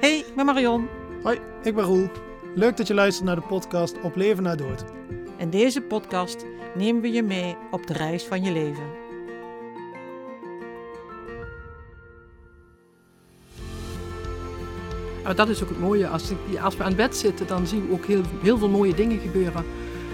Hey, ik ben Marion. Hoi, ik ben Roel. Leuk dat je luistert naar de podcast Op Leven na Dood. In deze podcast nemen we je mee op de reis van je leven. Maar dat is ook het mooie. Als, ik, als we aan bed zitten, dan zien we ook heel, heel veel mooie dingen gebeuren.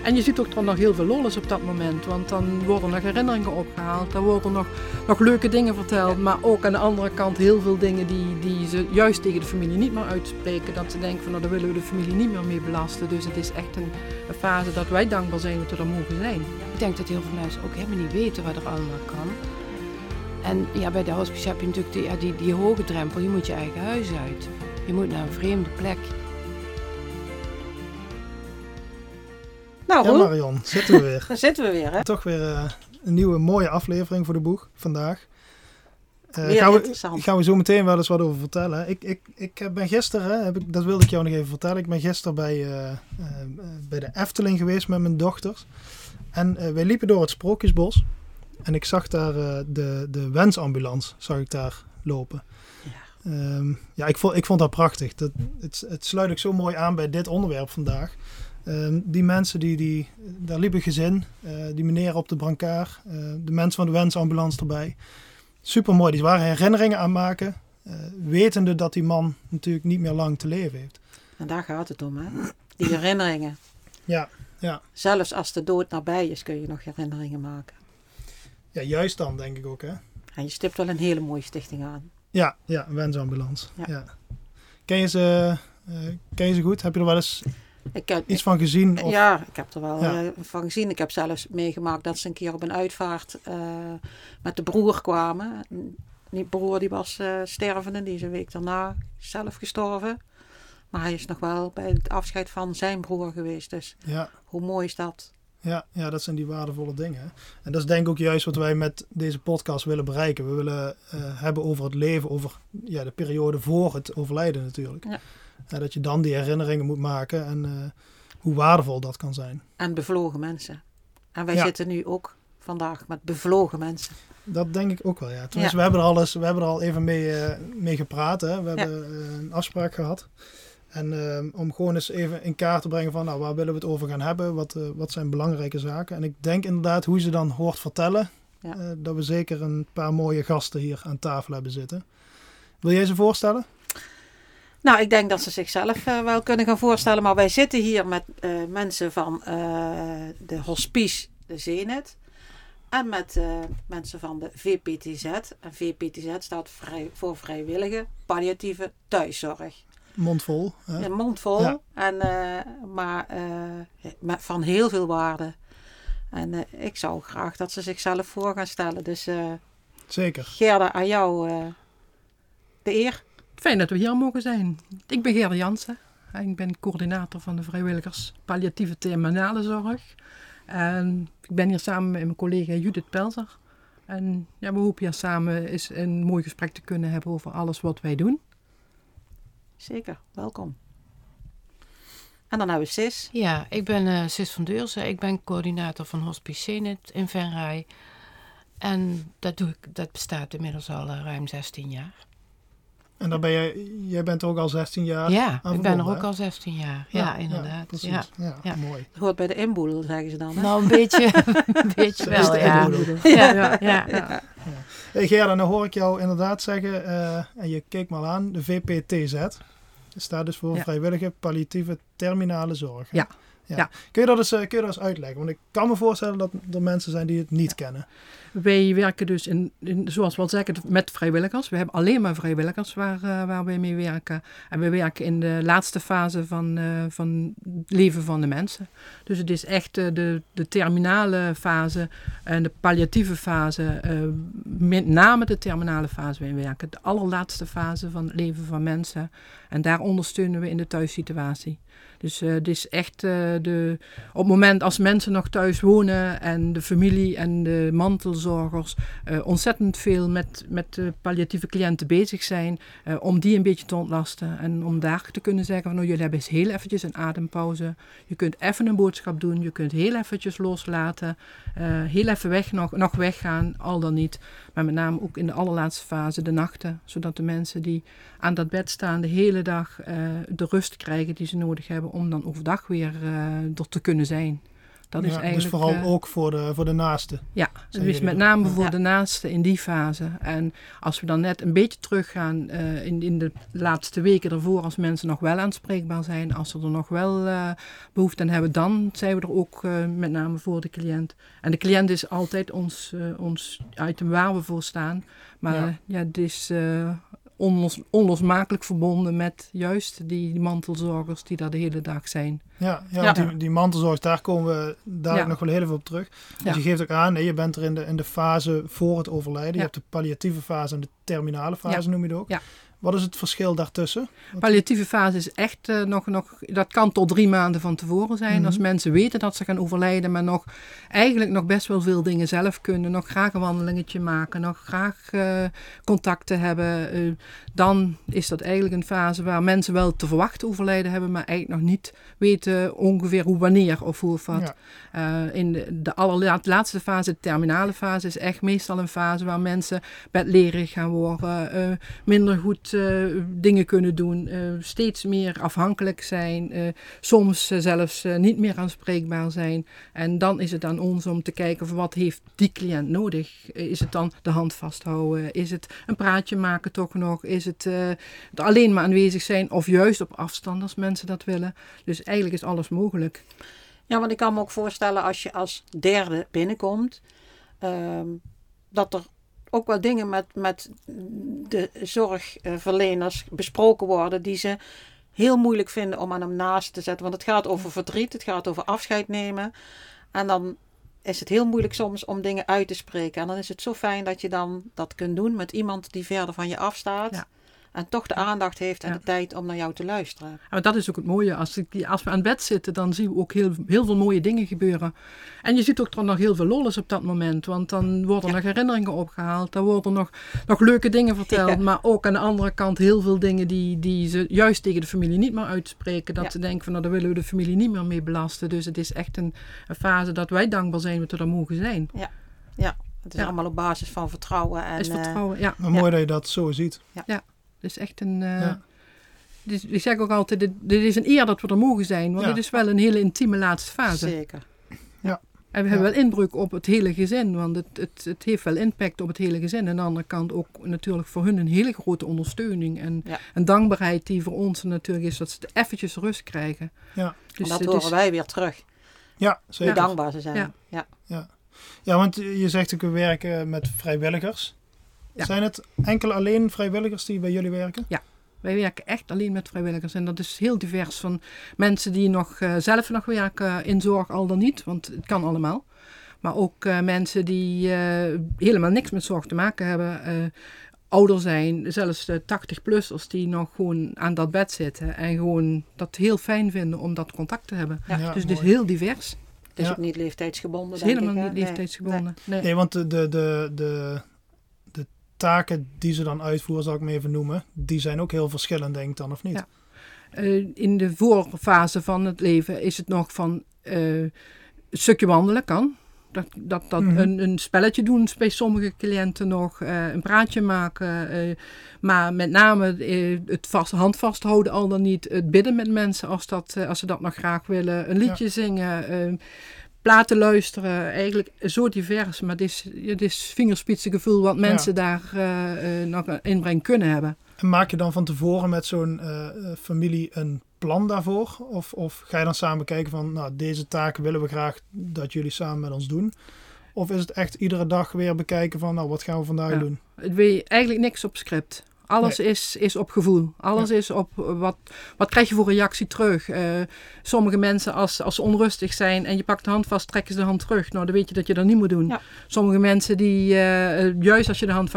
En je ziet ook dan nog heel veel lolles op dat moment. Want dan worden nog herinneringen opgehaald. Dan worden nog, nog leuke dingen verteld. Maar ook aan de andere kant heel veel dingen die, die ze juist tegen de familie niet meer uitspreken. Dat ze denken van nou, daar willen we de familie niet meer mee belasten. Dus het is echt een, fase dat wij dankbaar zijn dat we er mogen zijn. Ik denk dat heel veel mensen ook helemaal niet weten wat er allemaal kan. En ja, bij de hospice heb je natuurlijk die, die, die hoge drempel. Je moet je eigen huis uit. Je moet naar een vreemde plek. Nou, Ja, Marion, zitten we weer. daar zitten we weer, hè? Toch weer eh, een nieuwe mooie aflevering voor de boeg vandaag. Weer gaan, we, gaan we zo meteen wel eens wat over vertellen. Ik, ik, ik ben gisteren, heb ik, dat wilde ik jou nog even vertellen. Ik ben gisteren bij, eh, bij de Efteling geweest met mijn dochters. En wij liepen door het Sprookjesbos. En ik zag daar de, de wensambulance, zag ik daar lopen. Ja. Ehm, ja, ik vond, ik vond dat prachtig. Dat, het, het sluit ook zo mooi aan bij dit onderwerp vandaag. Ehm, die mensen, die, die, daar liep een gezin. eh, die meneer op de brancard. eh, de mensen van de wensambulance erbij. Super mooi. Die waren herinneringen aan maken. eh, wetende dat die man natuurlijk niet meer lang te leven heeft. En daar gaat het om, hè? Die herinneringen. Ja, ja. Zelfs als de dood nabij is, kun je nog herinneringen maken. ja, juist dan denk ik ook. Hè? En je stipt wel een hele mooie stichting aan. Ja, ja, een wensambulance. Ja. Ja. Ken, je ze, ken je ze goed? Heb je er wel eens Ik heb, iets van gezien? Of... Ja, ik heb er wel Ja. eh, van gezien. Ik heb zelfs meegemaakt dat ze een keer op een uitvaart eh, met de broer kwamen. En Die broer die was eh, stervende, die is een week daarna zelf gestorven. Maar hij is nog wel bij het afscheid van zijn broer geweest. Dus Ja, hoe mooi is dat? ja, ja, dat zijn die waardevolle dingen. En dat is denk ik ook juist wat wij met deze podcast willen bereiken. We willen eh, hebben over het leven, over ja, de periode voor het overlijden natuurlijk. Ja. Dat je dan die herinneringen moet maken en eh, hoe waardevol dat kan zijn. En bevlogen mensen. En wij Ja. zitten nu ook vandaag met bevlogen mensen. Dat denk ik ook wel, ja. Tenminste, Ja. we, hebben er al eens, we hebben er al even mee, eh, mee gepraat. Hè. We hebben eh, een afspraak gehad. En om gewoon eens even in kaart te brengen van, nou, waar willen we het over gaan hebben? Wat, wat zijn belangrijke zaken? En ik denk inderdaad, hoe ze dan hoort vertellen, dat we zeker een paar mooie gasten hier aan tafel hebben zitten. Wil jij ze voorstellen? Nou, ik denk dat ze zichzelf eh, wel kunnen gaan voorstellen. Maar wij zitten hier met mensen van de hospice, de Zenit. En met mensen van de VPTZ. En VPTZ staat vrij, voor vrijwillige palliatieve thuiszorg. Mondvol. Hè? Een mond vol, Ja. en, eh, maar eh, met, van heel veel waarde. En ik zou graag dat ze zichzelf voor gaan stellen. Dus Zeker. Gerda, aan jou de eer. Fijn dat we hier mogen zijn. Ik ben Gerda Jansen. En Ik ben coördinator van de vrijwilligers palliatieve terminale zorg. En ik ben hier samen met mijn collega Judith Pelzer. En ja, we hopen hier samen eens een mooi gesprek te kunnen hebben over alles wat wij doen. Zeker, welkom. En dan hebben we Sis. Ja, ik ben eh Sis van Deurzen. Ik ben coördinator van Hospice Zenit in Venray. En dat, doe ik, dat bestaat inmiddels al eh, ruim 16 jaar. En dan ben jij, jij bent ook al 16 jaar ja, ik ben er ook al 16 jaar. Ja, inderdaad. Ja. Ja, Ja. mooi. Hoort bij de inboedel, zeggen ze dan. Hè? Nou, een beetje, een beetje wel, de ja. inboedel. Ja, ja, ja. Hey Gerda, nou hoor ik jou inderdaad zeggen, eh, en je keek me al aan, de VPTZ. Dat staat dus voor Ja. Vrijwillige Palliatieve Terminale Zorg. Ja. Ja. Kun, je dat eens, eh, kun je dat eens uitleggen? Want ik kan me voorstellen dat er mensen zijn die het niet kennen. Wij werken dus, in, zoals we al zeggen, met vrijwilligers. We hebben alleen maar vrijwilligers waar, eh, waar wij mee werken. En we werken in de laatste fase van, eh, van het leven van de mensen. Dus het is echt eh, de, de terminale fase en de palliatieve fase. met name de terminale fase waarin we werken. De allerlaatste fase van het leven van mensen. En daar ondersteunen we in de thuissituatie. Dus het is echt de, op het moment als mensen nog thuis wonen en de familie en de eh, ontzettend veel met, met palliatieve cliënten bezig zijn, eh, om die een beetje te ontlasten. En om daar te kunnen zeggen van nou, jullie hebben eens heel eventjes een adempauze. Je kunt even een boodschap doen, je kunt heel eventjes loslaten, eh, heel even weg, nog, nog weggaan, al dan niet. Maar met name ook in de allerlaatste fase, de nachten. Zodat de mensen die aan dat bed staan de hele dag de rust krijgen die ze nodig hebben om dan overdag weer er te kunnen zijn. Dat is dus eigenlijk, dus vooral uh, ook voor de, voor de naasten. Ja, dus met name voor de naasten in die fase. En als we dan net een beetje teruggaan uh, in, in de laatste weken ervoor, als mensen nog wel aanspreekbaar zijn, als ze er nog wel uh, behoefte aan hebben, dan zijn we er ook met name voor de cliënt. En de cliënt is altijd ons, ons item waar we voor staan. Maar ja, ja het is onlos, onlosmakelijk verbonden met juist die, die, mantelzorgers die daar de hele dag zijn. Ja, ja, ja. Die, die mantelzorgers, daar komen we daar ja. nog wel heel even op terug. Dus je geeft ook aan, nee, je bent er in de, in de fase voor het overlijden. Je hebt de palliatieve fase en de terminale fase, noem je het ook. Wat is het verschil daartussen? Palliatieve fase is echt uh, nog, nog, dat kan tot drie maanden van tevoren zijn. Als mhm. mensen weten dat ze gaan overlijden, maar nog eigenlijk nog best wel veel dingen zelf kunnen. Nog graag een wandelingetje maken, nog graag uh, contacten hebben. Uh, dan is dat eigenlijk een fase waar mensen wel te verwachten overlijden hebben, maar eigenlijk nog niet weten ongeveer hoe wanneer of hoe of wat. Ja. in de, de allerlaatste fase, de terminale fase, is echt meestal een fase waar mensen bedlerig gaan worden, minder goed uh, dingen kunnen doen, steeds meer afhankelijk zijn, soms zelfs niet meer aanspreekbaar zijn. En dan is het aan ons om te kijken van wat heeft die cliënt nodig. Is het dan de hand vasthouden? Is het een praatje maken toch nog? Is het alleen maar aanwezig zijn of juist op afstand als mensen dat willen? Dus eigenlijk is alles mogelijk. Ja, want ik kan me ook voorstellen als je als derde binnenkomt, ehm, dat er ook wel dingen met, met de zorgverleners besproken worden die ze heel moeilijk vinden om aan hem naast te zetten. Want het gaat over verdriet, het gaat over afscheid nemen. En dan is het heel moeilijk soms om dingen uit te spreken. En dan is het zo fijn dat je dan dat kunt doen met iemand die verder van je afstaat. Ja. En toch de aandacht heeft en de tijd om naar jou te luisteren. Maar dat is ook het mooie. Als, ik, als we aan het bed zitten, dan zien we ook heel, heel veel mooie dingen gebeuren. En je ziet ook er nog heel veel lolles op dat moment. Want dan worden er nog herinneringen opgehaald. Dan worden nog, nog leuke dingen verteld. Maar ook aan de andere kant heel veel dingen die, die ze juist tegen de familie niet meer uitspreken. Dat ze denken van nou, daar willen we de familie niet meer mee belasten. Dus het is echt een, een fase dat wij dankbaar zijn dat we er mogen zijn. Ja, ja. Het is allemaal op basis van vertrouwen. En, is vertrouwen, ja. Maar mooi dat je dat zo ziet. ja is echt een. Uh, dus, ik zeg ook altijd: dit, dit, is een eer dat we er mogen zijn, want ja. dit is wel een hele intieme laatste fase. Zeker. Ja. En we hebben wel inbreuk op het hele gezin, want het, het, het heeft wel impact op het hele gezin. En aan de andere kant ook natuurlijk voor hun een hele grote ondersteuning en een dankbaarheid die voor ons natuurlijk is dat ze eventjes rust krijgen. Ja. Dus en dat horen wij weer terug. Ja, zeker. Hoe dankbaar ze zijn. Ja. Ja. ja. ja, want je zegt ook we werken met vrijwilligers. Zijn het enkele alleen vrijwilligers die bij jullie werken? Ja. Wij werken echt alleen met vrijwilligers en dat is heel divers van mensen die nog uh, zelf nog werken in zorg, al dan niet, want het kan allemaal. Maar ook uh, mensen die uh, helemaal niks met zorg te maken hebben, ouder zijn, zelfs de 80-plussers die nog gewoon aan dat bed zitten en gewoon dat heel fijn vinden om dat contact te hebben. Ja, dus het is heel divers. Het is ook niet leeftijdsgebonden. Het is helemaal niet leeftijdsgebonden. Nee, nee. nee want de, de, de taken die ze dan uitvoeren, zal ik me even noemen, die zijn ook heel verschillend, denk ik dan, of niet? Ja. Uh, in de voorfase van het leven is het nog van uh, een stukje wandelen kan. Dat, dat, dat mm -hmm. een, een, spelletje doen bij sommige cliënten nog, uh, een praatje maken. maar met name het vast, hand vasthouden al dan niet. Het bidden met mensen als, dat, als ze dat nog graag willen. Een liedje ja. zingen platen luisteren. Eigenlijk zo divers, maar het is, is vingerspitsengevoel wat mensen daar uh, uh, nog inbreng kunnen hebben. En maak je dan van tevoren met zo'n uh, familie een plan daarvoor? Of, of ga je dan samen kijken van, nou, deze taken willen we graag dat jullie samen met ons doen? Of is het echt iedere dag weer bekijken van, nou, wat gaan we vandaag ja. doen? Het weet eigenlijk niks op script. Alles is, is op gevoel. Alles is op wat, wat krijg je voor reactie terug. Uh, sommige mensen, als, als ze onrustig zijn en je pakt de hand vast, trekken ze de hand terug. Nou, dan weet je dat je dat niet moet doen. Ja. Sommige mensen die, uh, juist als je de hand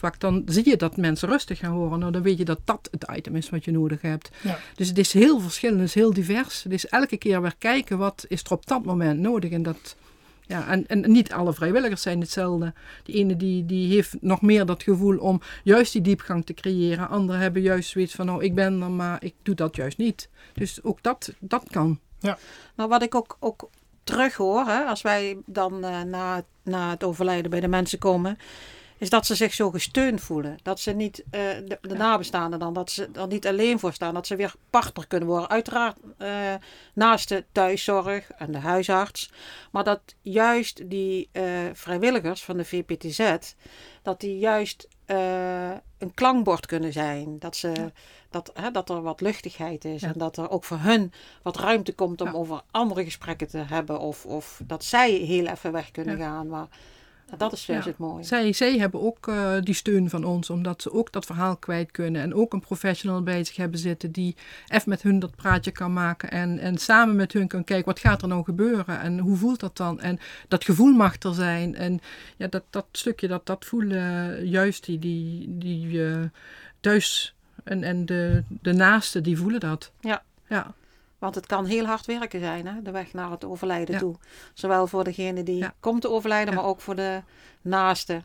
pakt, dan zie je dat mensen rustig gaan worden. Nou, dan weet je dat dat het item is wat je nodig hebt. Ja. Dus het is heel verschillend, het is heel divers. Het is elke keer weer kijken wat is er op dat moment nodig. En dat ja, en, en niet alle vrijwilligers zijn hetzelfde. De ene die, die heeft nog meer dat gevoel om juist die diepgang te creëren. Anderen hebben juist zoiets van, nou, ik ben er, maar ik doe dat juist niet. Dus ook dat, dat kan. Ja. Nou, wat ik ook, ook terug hoor, hè, als wij dan uh, na, na het overlijden bij de mensen komen, is dat ze zich zo gesteund voelen. Dat ze niet, eh, de, de nabestaanden dan, dat ze er niet alleen voor staan. Dat ze weer partner kunnen worden. Uiteraard eh, naast de thuiszorg en de huisarts. Maar dat juist die eh, vrijwilligers van de VPTZ, dat die juist een klankbord kunnen zijn. Dat, ze, dat, hè, dat er wat luchtigheid is. Ja. En dat er ook voor hun wat ruimte komt om Ja. over andere gesprekken te hebben. Of, of dat zij heel even weg kunnen gaan. Maar dat is juist Ja. het mooie. Zij, zij hebben ook eh, die steun van ons, omdat ze ook dat verhaal kwijt kunnen. En ook een professional bij zich hebben zitten die even met hun dat praatje kan maken. En, en samen met hun kan kijken, wat gaat er nou gebeuren? En hoe voelt dat dan? En dat gevoel mag er zijn. En ja, dat, dat stukje, dat, dat voelen eh, juist die, die, die eh, thuis en, en de, de naasten, die voelen dat. Ja. Ja, Want het kan heel hard werken zijn, hè? de weg naar het overlijden Ja. toe. Zowel voor degene die Ja. komt te overlijden, Ja. maar ook voor de naaste.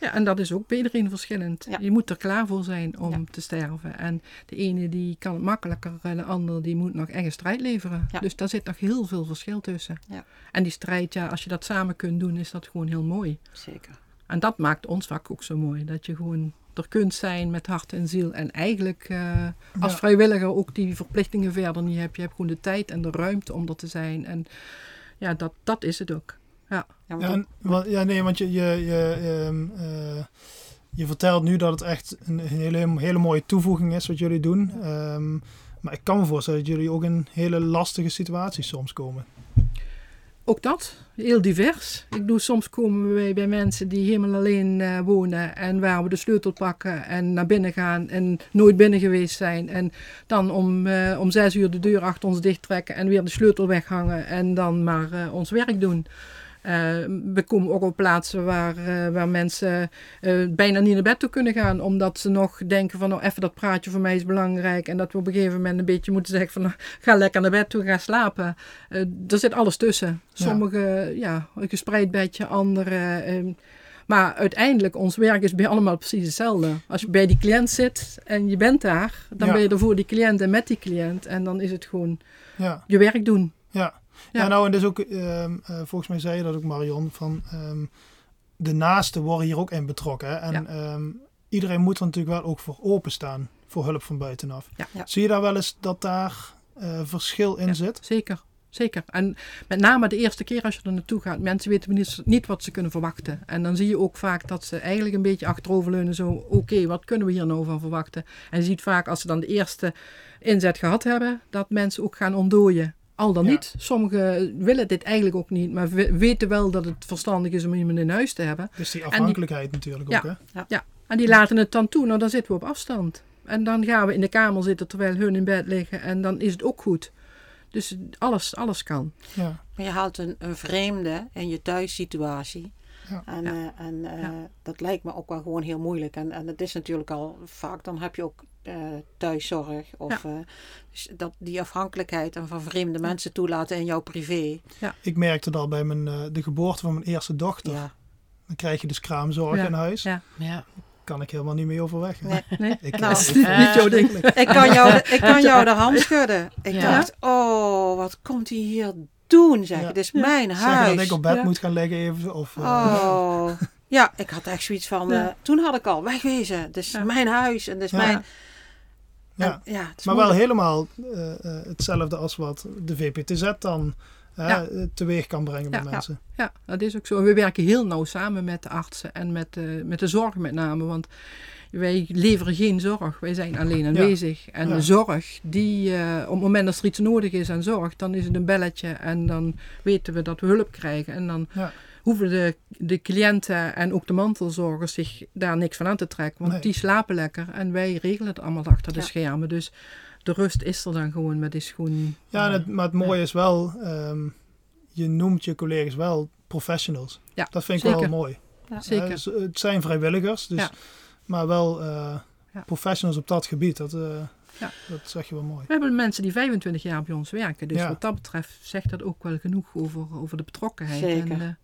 Ja, en dat is ook bij iedereen verschillend. Je moet er klaar voor zijn om te sterven. En de ene die kan het makkelijker en de ander die moet nog echt een strijd leveren. Dus daar zit nog heel veel verschil tussen. Ja. En die strijd, ja, als je dat samen kunt doen, is dat gewoon heel mooi. Zeker. En dat maakt ons vak ook zo mooi. Dat je gewoon er kunt zijn met hart en ziel. En eigenlijk eh, als Ja. vrijwilliger ook die verplichtingen verder niet hebt. Je hebt gewoon de tijd en de ruimte om er te zijn. En ja, dat, dat is het ook. Ja, want Ja, en, wa- ja, nee, want je, je, je, ehm, eh, je vertelt nu dat het echt een hele, hele mooie toevoeging is wat jullie doen. Ehm, maar ik kan me voorstellen dat jullie ook in hele lastige situaties soms komen. Ook dat, heel divers. Ik doe soms komen we bij mensen die helemaal alleen eh, wonen en waar we de sleutel pakken en naar binnen gaan en nooit binnen geweest zijn. En dan om, eh, om zes uur de deur achter ons dicht trekken en weer de sleutel weghangen en dan maar eh, ons werk doen. Eh, we komen ook op plaatsen waar, eh, waar mensen eh, bijna niet naar bed toe kunnen gaan. Omdat ze nog denken van nou even dat praatje voor mij is belangrijk. En dat we op een gegeven moment een beetje moeten zeggen van ga lekker naar bed toe, ga slapen. Er zit alles tussen. Sommige, ja, een gespreid bedje, andere. ehm, maar uiteindelijk, ons werk is bij allemaal precies hetzelfde. Als je bij die cliënt zit en je bent daar, dan Ja. ben je er voor die cliënt en met die cliënt. En dan is het gewoon Ja, je werk doen. ja. Ja. ja. nou en dus ook, ehm, eh, volgens mij zei je dat ook Marion, van ehm, de naasten worden hier ook in betrokken. Hè? En Ja. ehm, iedereen moet er natuurlijk wel ook voor openstaan, voor hulp van buitenaf. Ja. Zie je daar wel eens dat daar eh, verschil in zit? Zeker. Zeker. En met name de eerste keer als je er naartoe gaat, mensen weten niet, niet wat ze kunnen verwachten. En dan zie je ook vaak dat ze eigenlijk een beetje achteroverleunen. Zo, oké, wat kunnen we hier nou van verwachten? En je ziet vaak als ze dan de eerste inzet gehad hebben, dat mensen ook gaan ontdooien. Al dan Ja. niet. Sommigen willen dit eigenlijk ook niet, maar we- weten wel dat het verstandig is om iemand in huis te hebben. Dus die afhankelijkheid natuurlijk Ja. ook, hè? Ja, en die laten het dan toe. Nou, dan zitten we op afstand. En dan gaan we in de kamer zitten terwijl hun in bed liggen. En dan is het ook goed. Dus alles, alles kan. Ja. Maar je haalt een, een vreemde in je thuissituatie. Ja. En, Ja. eh, en eh, Ja. dat lijkt me ook wel gewoon heel moeilijk. En, en het is natuurlijk al vaak, dan heb je ook eh, thuiszorg. Of, eh, dus dat, die afhankelijkheid en van vreemde mensen toelaten in jouw privé. Ik merkte dat al bij mijn, eh, de geboorte van mijn eerste dochter. Ja. Dan krijg je dus kraamzorg Ja. in huis. Ja. Ja. Kan ik helemaal niet meer overweg. Nee. Nee? Ik, Nou, ik- Dat is niet, jouw ding. Ik kan jou, de- ik kan jou de hand schudden. Ik Ja. dacht, oh, wat komt hij hier doen? Zeg. Ja. Het is mijn Zeggen huis. dat ik op bed Ja. moet gaan liggen even. Of, eh, Oh. Ja, ik had echt zoiets van, Ja. eh, toen had ik al wegwezen. Het is Ja. mijn huis en het is Ja. mijn... ja. en, ja, Maar wel helemaal eh, eh, hetzelfde als wat de VPTZ dan Ja. teweeg kan brengen bij Ja. mensen. Ja, dat is ook zo. En we werken heel nauw samen met de artsen en met de, met de zorg met name. Want wij leveren geen zorg. Wij zijn alleen aanwezig. En Ja. de zorg, die, eh, op het moment dat er iets nodig is aan zorg, dan is het een belletje. En dan weten we dat we hulp krijgen. En dan Ja. hoeven de, de cliënten en ook de mantelzorgers zich daar niks van aan te trekken. Want Nee. die slapen lekker. En wij regelen het allemaal achter de schermen. Dus de rust is er dan gewoon. Het is gewoon... Ja, en eh, het, maar het mooie is wel, ehm, je noemt je collega's wel professionals. Ja, dat vind ik zeker. wel mooi. Ja. Zeker. Ze- het zijn vrijwilligers, dus, Ja. Maar wel eh, Ja. professionals op dat gebied. Dat, eh, Ja. dat zeg je wel mooi. We hebben mensen die 25 jaar bij ons werken. Dus Ja. wat dat betreft zegt dat ook wel genoeg over, over de betrokkenheid. Zeker. En de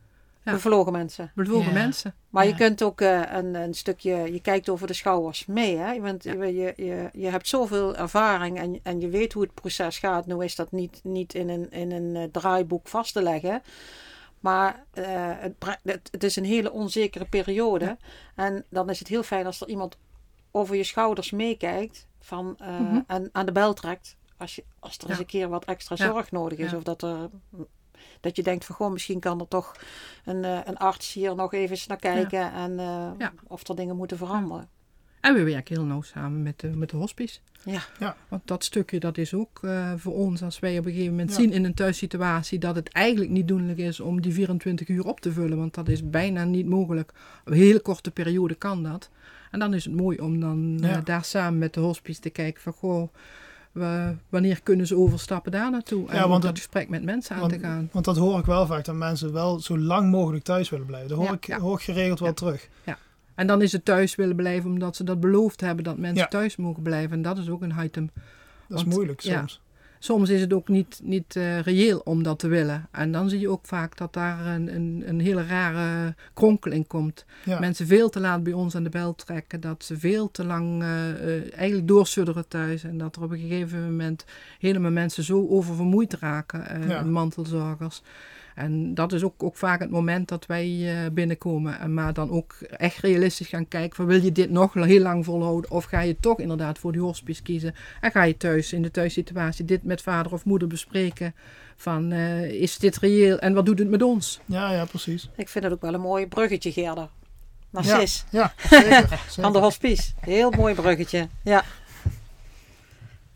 Ja. Bevlogen mensen. bevlogen Ja. mensen. Maar je kunt ook eh, een, een stukje, je kijkt over de schouders mee. Hè? Want Ja. je, je, je, je hebt zoveel ervaring en, en je weet hoe het proces gaat. Nu is dat niet, niet in een, in een eh, draaiboek vast te leggen. Maar eh, het, het, het is een hele onzekere periode. En dan is het heel fijn als er iemand over je schouders meekijkt van, eh, Mhm. en aan de bel trekt. Als, je, als er eens een keer wat extra Ja. zorg nodig is. Of dat, er, dat je denkt van goh, misschien kan er toch een, eh, een arts hier nog even eens naar kijken. En of er dingen moeten veranderen. En we werken heel nauw samen met de, met de hospice. Ja. Want dat stukje dat is ook eh, voor ons, als wij op een gegeven moment Ja. zien in een thuissituatie dat het eigenlijk niet doenlijk is om die 24 uur op te vullen. Want dat is bijna niet mogelijk. Op een hele korte periode kan dat. En dan is het mooi om dan eh, Ja. daar samen met de hospice te kijken van goh, wa- wanneer kunnen ze overstappen daar naartoe? En Ja, om want dat het- gesprek met mensen aan Want, te gaan. want dat hoor ik wel vaak, dat mensen wel zo lang mogelijk thuis willen blijven. Dat hoor, Ja, ik, ja. hoor ik geregeld wel Ja. En dan is het thuis willen blijven omdat ze dat beloofd hebben dat mensen Ja. thuis mogen blijven. En dat is ook een item. Dat is moeilijk ja. soms. Soms is het ook niet, niet eh, reëel om dat te willen. En dan zie je ook vaak dat daar een, een, een hele rare kronkel in komt. Ja. Mensen veel te laat bij ons aan de bel trekken. Dat ze veel te lang eh, eh, eigenlijk doorsudderen thuis. En dat er op een gegeven moment helemaal mensen zo oververmoeid raken. Ja. Mantelzorgers. En dat is ook, ook vaak het moment dat wij eh, binnenkomen. En maar dan ook echt realistisch gaan kijken. Van, wil je dit nog heel lang volhouden? Of ga je toch inderdaad voor die hospice kiezen? En ga je thuis in de thuissituatie dit met vader of moeder bespreken? Van eh, is dit reëel en wat doet het met ons? Ja, ja, precies. Ik vind het ook wel een mooi bruggetje, Gerda. Naar Ja. Sis. Ja, zeker. Van de hospice. Heel mooi bruggetje. Ja.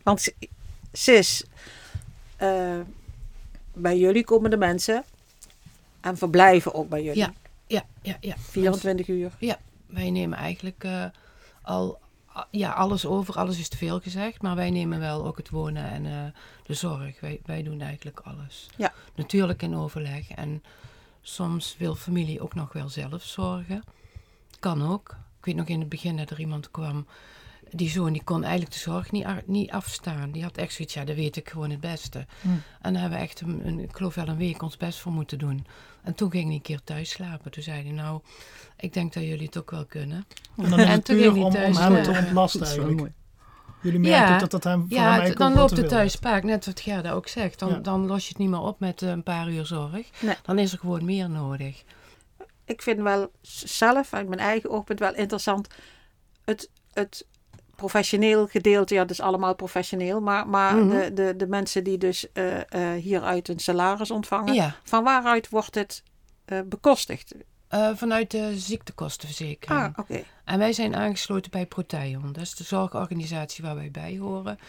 Want Sis, eh, bij jullie komen de mensen en verblijven ook bij jullie. Ja, ja, ja, ja. 24 uur. Wij nemen eigenlijk eh, al ja, alles over. Alles is te veel gezegd. Maar wij nemen wel ook het wonen en eh, de zorg. Wij, wij doen eigenlijk alles. Ja. Natuurlijk in overleg. En soms wil familie ook nog wel zelf zorgen. Kan ook. Ik weet nog in het begin dat er iemand kwam. Die zoon die kon eigenlijk de zorg niet, niet afstaan. Die had echt zoiets, ja, dat weet ik gewoon het beste. Hm. En daar hebben we echt, een, een, ik geloof wel een week ons best voor moeten doen. En toen ging hij een keer thuis slapen. Toen zei hij, nou, ik denk dat jullie het ook wel kunnen. En dan is het puur ging om, hem te Dat ontlasten eigenlijk. Jullie merken Ja. dat dat hem voor Ja, dan loopt het thuis net wat Gerda ook zegt. Dan, Ja. dan los je het niet meer op met eh, een paar uur zorg. Nee. Dan is er gewoon meer nodig. Ik vind wel zelf, uit mijn eigen oogpunt, wel interessant. Het, het professioneel gedeelte, ja, dat is allemaal professioneel. Maar, maar Mhm. de, de, de mensen die dus eh, eh, hieruit een salaris ontvangen. Ja, Van waaruit wordt dit eh, bekostigd? vanuit de ziektekostenverzekering. Ah, oké. En wij zijn aangesloten bij Proteion. Dat is de zorgorganisatie waar wij bij horen.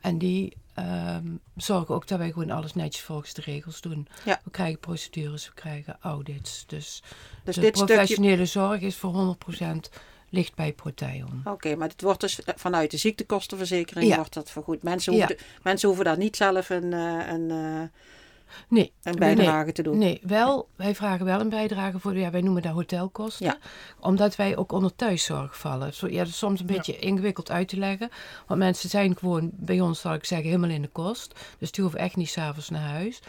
En die ehm, zorgen ook dat wij gewoon alles netjes volgens de regels doen. Ja. We krijgen procedures, we krijgen audits. Dus, Dus de dit stukje. professionele zorg is voor 100% ligt bij Proteion. Oké, maar dit wordt dus vanuit de ziektekostenverzekering Ja. wordt dat vergoed. Mensen Ja. hoeven, mensen hoeven daar niet zelf een, eh, een, eh, Nee, een Nee, bijdrage te doen. Nee, wel, wij vragen wel een bijdrage voor, ja, wij noemen dat hotelkosten. Ja. Omdat wij ook onder thuiszorg vallen. Zo, ja, dat is soms een Ja. beetje ingewikkeld uit te leggen. Want mensen zijn gewoon, bij ons zal ik zeggen, helemaal in de kost. Dus die hoeven echt niet s'avonds naar huis.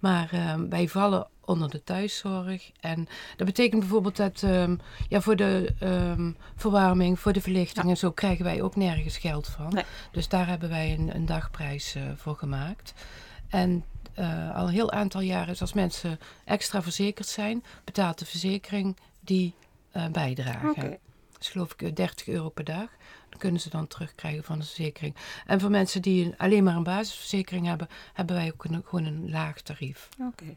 Maar ehm, wij vallen onder de thuiszorg. En dat betekent bijvoorbeeld dat ehm, ja, voor de ehm, verwarming, voor de verlichting en zo krijgen wij ook nergens geld van. Nee. Dus daar hebben wij een, een dagprijs eh, voor gemaakt. En eh, al een heel aantal jaren is als mensen extra verzekerd zijn, betaalt de verzekering die eh bijdrage. Dat is geloof ik eh, 30 euro per dag. Dat kunnen ze dan terugkrijgen van de verzekering. En voor mensen die een- alleen maar een basisverzekering hebben, hebben wij ook een, gewoon een laag tarief. Oké.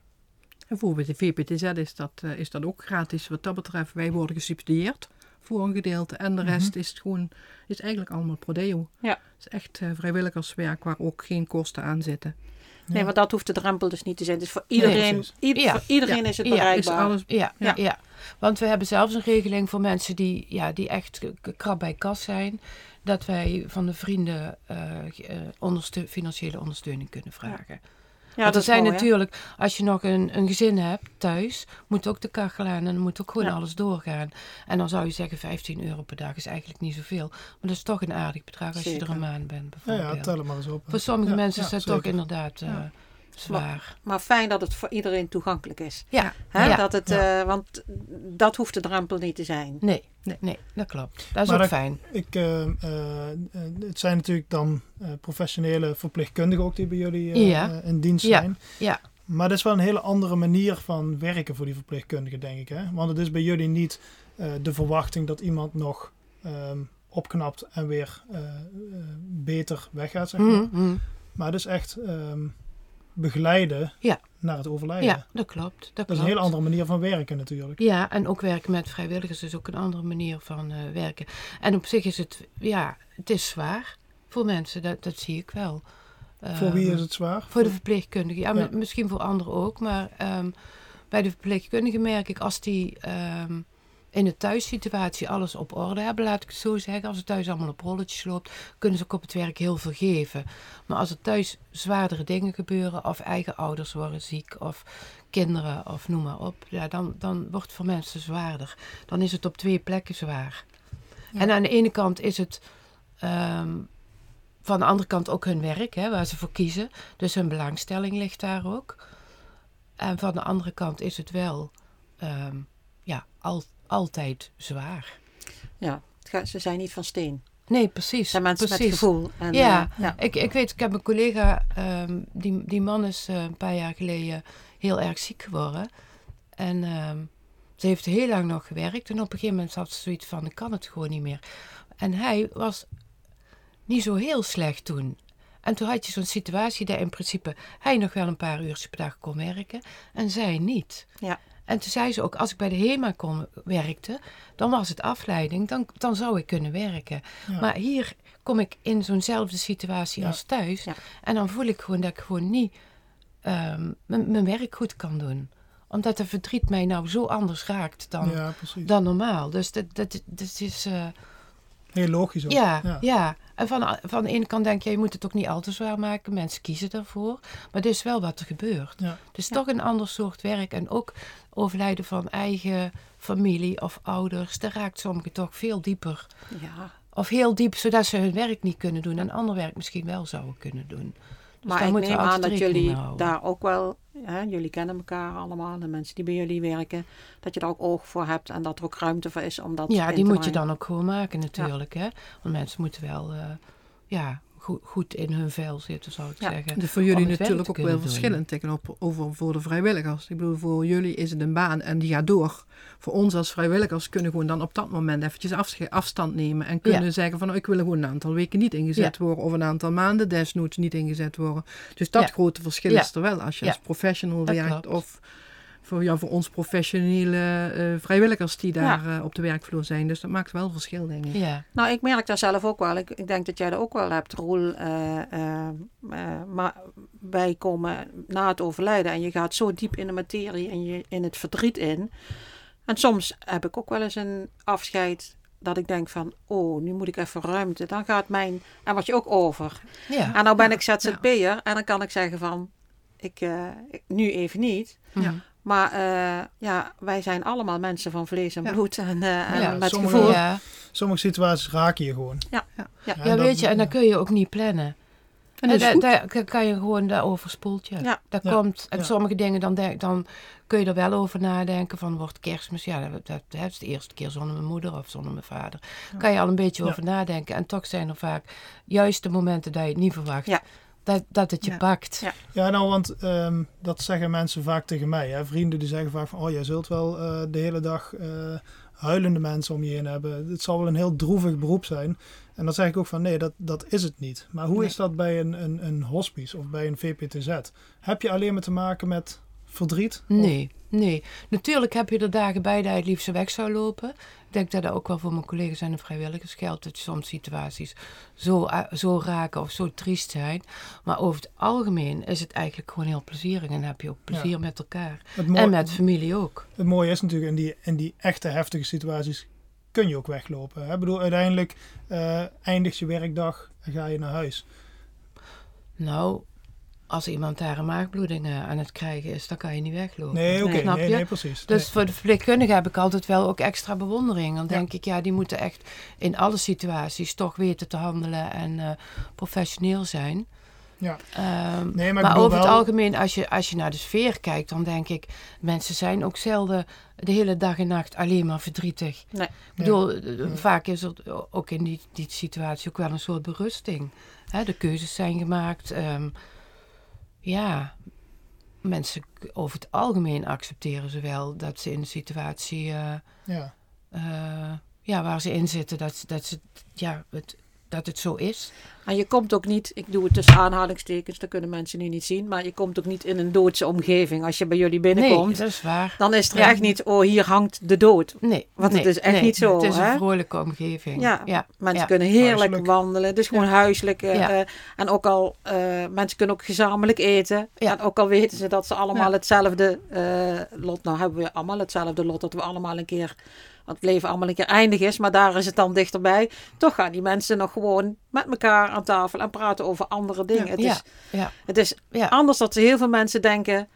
En voor de VPTZ is dat, eh, is dat ook gratis. Wat dat betreft, wij worden gesubsidieerd voor een gedeelte. En de rest is het gewoon, is eigenlijk allemaal prodeo. Ja. Het is echt eh, vrijwilligerswerk waar ook geen kosten aan zitten. Nee, Ja. maar dat hoeft de drempel dus niet te zijn. Dus voor iedereen, Ja. voor iedereen Ja. is het bereikbaar. Is alles, Ja, Ja. ja. want we hebben zelfs een regeling voor mensen die, ja, die echt krap bij kas zijn. Dat wij van de vrienden eh, eh, financiële ondersteuning kunnen vragen. Ja, Want dat er zijn mooi, hè? natuurlijk, als je nog een, een gezin hebt thuis, moet ook de kachel aan en dan moet ook gewoon Ja. alles doorgaan. En dan zou je zeggen 15 euro per dag is eigenlijk niet zoveel. Maar dat is toch een aardig bedrag als je er een maand bent Ja, bijvoorbeeld. ja, tel het maar eens op. Voor sommige Ja, mensen ja, is dat zeker. toch inderdaad eh, Ja. Zwaar. Maar fijn dat het voor iedereen toegankelijk is. Ja, Hè? ja. Dat het, Ja. eh, want dat hoeft de drempel niet te zijn. Nee, Nee. nee, dat klopt. Dat is Maar ook dat- fijn. Ik, eh, eh, het zijn natuurlijk dan eh, professionele verpleegkundigen ook die bij jullie Ja. in dienst zijn. Ja. Maar dat is wel een hele andere manier van werken voor die verpleegkundigen, denk ik. Hè? Want het is bij jullie niet eh, de verwachting dat iemand nog ehm, opknapt en weer beter weggaat, zeg maar. Mhm, mhm. Maar het is echt ehm, begeleiden Ja. naar het overlijden. Ja, dat klopt. Dat, Dat is een hele andere manier van werken natuurlijk. Ja, en ook werken met vrijwilligers is ook een andere manier van eh, werken. En op zich is het, ja, het is zwaar voor mensen, dat, dat zie ik wel. Voor wie Ehm, is het zwaar? Voor de verpleegkundige. Ja, Ja. mi- misschien voor anderen ook. Maar ehm, bij de verpleegkundige merk ik als die ehm, in de thuissituatie alles op orde hebben, laat ik het zo zeggen. Als het thuis allemaal op rolletjes loopt, kunnen ze ook op het werk heel veel geven. Maar als er thuis zwaardere dingen gebeuren, of eigen ouders worden ziek, of kinderen, of noem maar op, ja, dan, dan wordt het voor mensen zwaarder. Dan is het op twee plekken zwaar. Ja. En aan de ene kant is het ehm, van de andere kant ook hun werk, hè, waar ze voor kiezen. Dus hun belangstelling ligt daar ook. En van de andere kant is het wel ehm, ja, al, altijd zwaar. Ja, ze zijn niet van steen. Nee, precies. Het zijn mensen precies. met gevoel. En, Ja. eh, ja. Ik, ik weet, ik heb een collega, ehm, die, die man is eh, een paar jaar geleden heel erg ziek geworden. En ehm, ze heeft heel lang nog gewerkt. En op een gegeven moment had ze zoiets van, ik kan het gewoon niet meer. En hij was niet zo heel slecht toen. En toen had je zo'n situatie dat in principe hij nog wel een paar uurtjes per dag kon werken en zij niet. Ja. En toen zei ze ook, als ik bij de HEMA kon, werkte, dan was het afleiding, dan, dan zou ik kunnen werken. Ja. Maar hier kom ik in zo'nzelfde situatie Ja. als thuis. Ja. En dan voel ik gewoon dat ik gewoon niet ehm, mijn werk goed kan doen. Omdat de verdriet mij nou zo anders raakt dan, dan normaal. Dus dat, dat, dat is... eh, Heel logisch ook. ja, Ja. En van, van de ene kant denk je, je moet het ook niet al te zwaar maken. Mensen kiezen daarvoor. Maar dit is wel wat er gebeurt. Ja. Het is toch een ander soort werk. En ook overlijden van eigen familie of ouders. Dat raakt sommigen toch veel dieper. ja. Of heel diep, zodat ze hun werk niet kunnen doen. En ander werk misschien wel zouden kunnen doen. Dus maar ik neem aan dat jullie daar ook wel, hè, jullie kennen elkaar allemaal, de mensen die bij jullie werken, dat je daar ook oog voor hebt en dat er ook ruimte voor is om dat Ja, die moet je dan ook gewoon maken natuurlijk. Hè? Want mensen moeten wel eh, ja, goed, goed in hun vel zitten, zou ik Ja. zeggen. Dus voor jullie natuurlijk ook wel verschillend tegenover over voor de vrijwilligers. Ik bedoel, voor jullie is het een baan en die gaat door. Voor ons als vrijwilligers kunnen gewoon dan op dat moment eventjes afstand nemen. En kunnen Ja. zeggen van, oh, ik wil gewoon een aantal weken niet ingezet worden. Of een aantal maanden desnoods niet ingezet worden. Dus dat grote verschil is er wel als je als professional Dat werkt. klopt. Of voor, ja, voor ons professionele eh, vrijwilligers die daar eh, op de werkvloer zijn. Dus dat maakt wel verschil, denk ik. Ja, Nou, ik merk daar zelf ook wel. Ik, ik denk dat jij dat ook wel hebt, Roel. eh, eh, eh, maar wij komen na het overlijden en je gaat zo diep in de materie en je in het verdriet in. En soms heb ik ook wel eens een afscheid dat ik denk van, oh, nu moet ik even ruimte. Dan gaat mijn, en wat je ook over. ja. En nou ben Ja, ik ZZP'er en dan kan ik zeggen van, ik, eh, ik- nu even niet. Mhm. Maar eh, ja, wij zijn allemaal mensen van vlees en Ja. bloed en, eh, en Ja, met sommige- gevoel. ja. Sommige situaties raken je gewoon. Ja. Ja. Ja. weet je, en dan kun je ook niet plannen. En En dat is daar, goed. daar kan- je gewoon daarover spoelt je. Ja. Dat Ja. komt, en Ja. sommige dingen dan, denk, dan kun je er wel over nadenken van wordt kerstmis, ja dat, dat, dat is de eerste keer zonder mijn moeder of zonder mijn vader. Kan je al een beetje Ja. over nadenken en toch zijn er vaak juist de momenten dat je het niet verwacht. Ja. Dat, dat het je Ja. pakt. Ja. Ja, nou, want ehm, dat zeggen mensen vaak tegen mij. Hè? Vrienden die zeggen vaak van, oh, jij zult wel eh, de hele dag eh, huilende mensen om je heen hebben. Het zal wel een heel droevig beroep zijn. En dan zeg ik ook van, nee, dat, dat is het niet. Maar hoe Nee. is dat bij een, een, een hospice of bij een VPTZ? Heb je alleen maar te maken met verdriet? Of- Nee, nee. Natuurlijk heb je er dagen bij dat je het liefst weg zou lopen. Ik denk dat dat ook wel voor mijn collega's en de vrijwilligers geldt. Dat soms situaties zo, eh, zo raken of zo triest zijn. Maar over het algemeen is het eigenlijk gewoon heel plezierig. En heb je ook plezier Ja. met elkaar. Het, mooi- En met familie ook. het mooie is natuurlijk, in die, in die echte heftige situaties kun je ook weglopen. hè. Ik bedoel, uiteindelijk eh, eindigt je werkdag en ga je naar huis. Nou, als iemand daar een maagbloeding eh, aan het krijgen is, dan kan je niet weglopen. Nee, oké, Nee, precies. Dus Nee. voor de verpleegkundigen heb ik altijd wel ook extra bewondering. Dan Ja. denk ik, ja, die moeten echt in alle situaties toch weten te handelen en eh, professioneel zijn. Ja. Ehm, Nee, maar, maar ik bedoel over het algemeen, als je, als je naar de sfeer kijkt, dan denk ik, mensen zijn ook zelden de hele dag en nacht alleen maar verdrietig. Nee. Ik bedoel, eh, Ja. vaak is er ook in die, die situatie ook wel een soort berusting. Hè, de keuzes zijn gemaakt. ehm, ja, mensen over het algemeen accepteren ze wel dat ze in een situatie eh, Ja. eh, ja, waar ze in zitten, dat, ze- dat, ze, ja, het, dat het zo is. En je komt ook niet, ik doe het tussen aanhalingstekens, dat kunnen mensen nu niet zien, maar je komt ook niet in een doodse omgeving. Als je bij jullie binnenkomt, Nee, dat is waar. dan is er Ja. echt niet, oh hier hangt de dood. Nee, Want het is echt nee. niet zo, Het is hè? een vrolijke omgeving. Ja, ja. Mensen ja. kunnen heerlijk Huiselijk. wandelen. Het is gewoon huiselijk. eh, Ja. eh, en ook al, eh, mensen kunnen ook gezamenlijk eten. Ja. En ook al weten ze dat ze allemaal Ja. hetzelfde eh, lot, nou hebben we allemaal hetzelfde lot, dat we allemaal een keer, dat het leven allemaal een keer eindig is, maar daar is het dan dichterbij. Toch gaan die mensen nog gewoon met elkaar aan tafel en praten over andere dingen. het, Ja, is, ja. het is Ja. anders dat heel veel mensen denken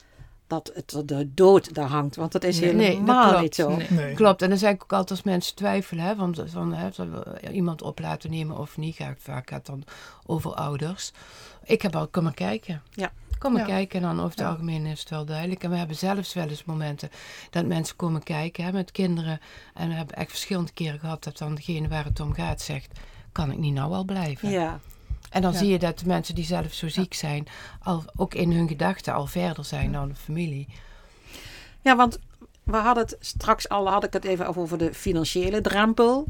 dat het, de dood daar hangt. Want dat is Nee, nee, dat helemaal klopt. niet zo. Nee. Nee. Klopt, en dan zeg ik ook altijd als mensen twijfelen, hè, want van, hè, zullen we iemand op laten nemen of niet, gaat, vaak gaat het dan over ouders. Ik heb al, kom maar kijken. Ja. Kom maar Ja. kijken en dan over het Ja. algemeen is het wel duidelijk. En we hebben zelfs wel eens momenten dat mensen komen kijken hè, met kinderen. En we hebben echt verschillende keren gehad dat dan degene waar het om gaat zegt, kan ik niet nou al blijven? Ja. En dan Ja. zie je dat de mensen die zelf zo ziek zijn, al, ook in hun gedachten al verder zijn dan de familie. ja, want we hadden het straks al, had ik het even over de financiële drempel.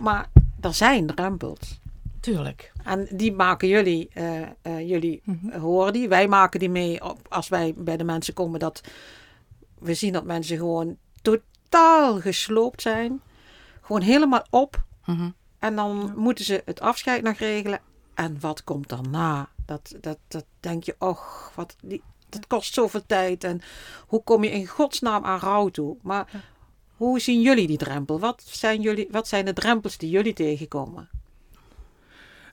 Maar er zijn drempels. Tuurlijk. En die maken jullie, eh, eh, jullie Mhm. horen die. Wij maken die mee op, als wij bij de mensen komen. Dat we zien dat mensen gewoon totaal gesloopt zijn. Gewoon helemaal op. Mhm. En dan moeten ze het afscheid nog regelen. En wat komt daarna? Dat, dat, dat denk je, och, wat, die, dat kost zoveel tijd. En hoe kom je in godsnaam aan rouw toe? Maar hoe zien jullie die drempel? Wat zijn, jullie, wat zijn de drempels die jullie tegenkomen?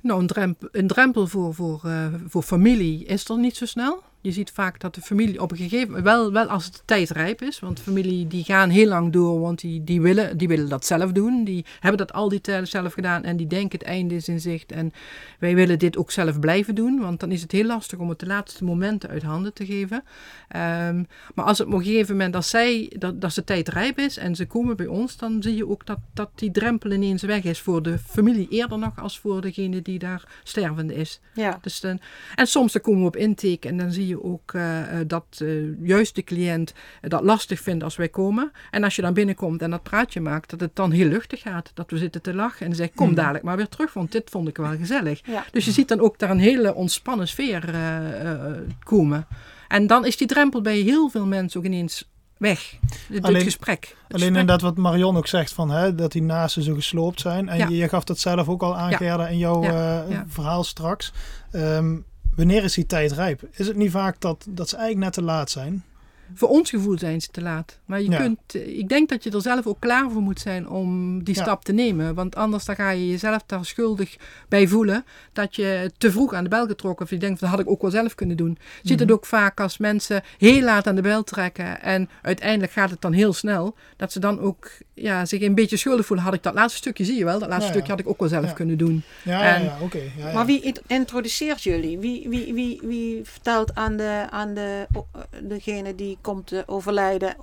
Nou, een drempel, een drempel voor, voor, eh, voor familie is er niet zo snel. Je ziet vaak dat de familie op een gegeven moment, wel, wel als het tijd rijp is, want familie die gaan heel lang door, want die, die, willen, die willen dat zelf doen. Die hebben dat al die tijd zelf gedaan en die denken het einde is in zicht. En wij willen dit ook zelf blijven doen, want dan is het heel lastig om het de laatste momenten uit handen te geven. Ehm, maar als het op een gegeven moment, als zij, dat, dat de tijd rijp is en ze komen bij ons, dan zie je ook dat, dat die drempel ineens weg is voor de familie eerder nog als voor degene die daar stervende is. Ja, Dus dan, en soms dan komen we op intake en dan zie je ook eh, eh, dat eh, juist de cliënt dat lastig vindt als wij komen. En als je dan binnenkomt en dat praatje maakt, dat het dan heel luchtig gaat. Dat we zitten te lachen en zeggen, kom Mhm. dadelijk maar weer terug, want dit vond ik wel gezellig. ja. Dus je ziet dan ook daar een hele ontspannen sfeer eh, eh, komen. En dan is die drempel bij heel veel mensen ook ineens weg. Het, Alleen- het gesprek. Het Alleen gesprek. inderdaad wat Marion ook zegt, van, hè, dat die naasten zo gesloopt zijn. En Ja. je, je gaf dat zelf ook al aan, Ja. Gerda, in jouw Ja. eh, Ja. verhaal straks. Ehm, wanneer is die tijd rijp? Is het niet vaak dat, dat ze eigenlijk net te laat zijn? Voor ons gevoel zijn ze te laat. Maar je Ja. kunt, eh, ik denk dat je er zelf ook klaar voor moet zijn om die Ja. stap te nemen. Want anders dan ga je jezelf daar schuldig bij voelen dat je te vroeg aan de bel getrokken. Of je denkt, dat had ik ook wel zelf kunnen doen. Je ziet het Mhm. ook vaak als mensen heel laat aan de bel trekken. En uiteindelijk gaat het dan heel snel. Dat ze dan ook ja, zich een beetje schuldig voelen. Had ik dat laatste stukje, zie je wel, dat laatste Ja, ja. stukje had ik ook wel zelf Ja. kunnen doen. Ja, ja, En- ja oké. ja, ja. Maar wie int- introduceert jullie? Wie, wie, wie, wie vertelt aan, de, aan de, o- degene die komt te overlijden,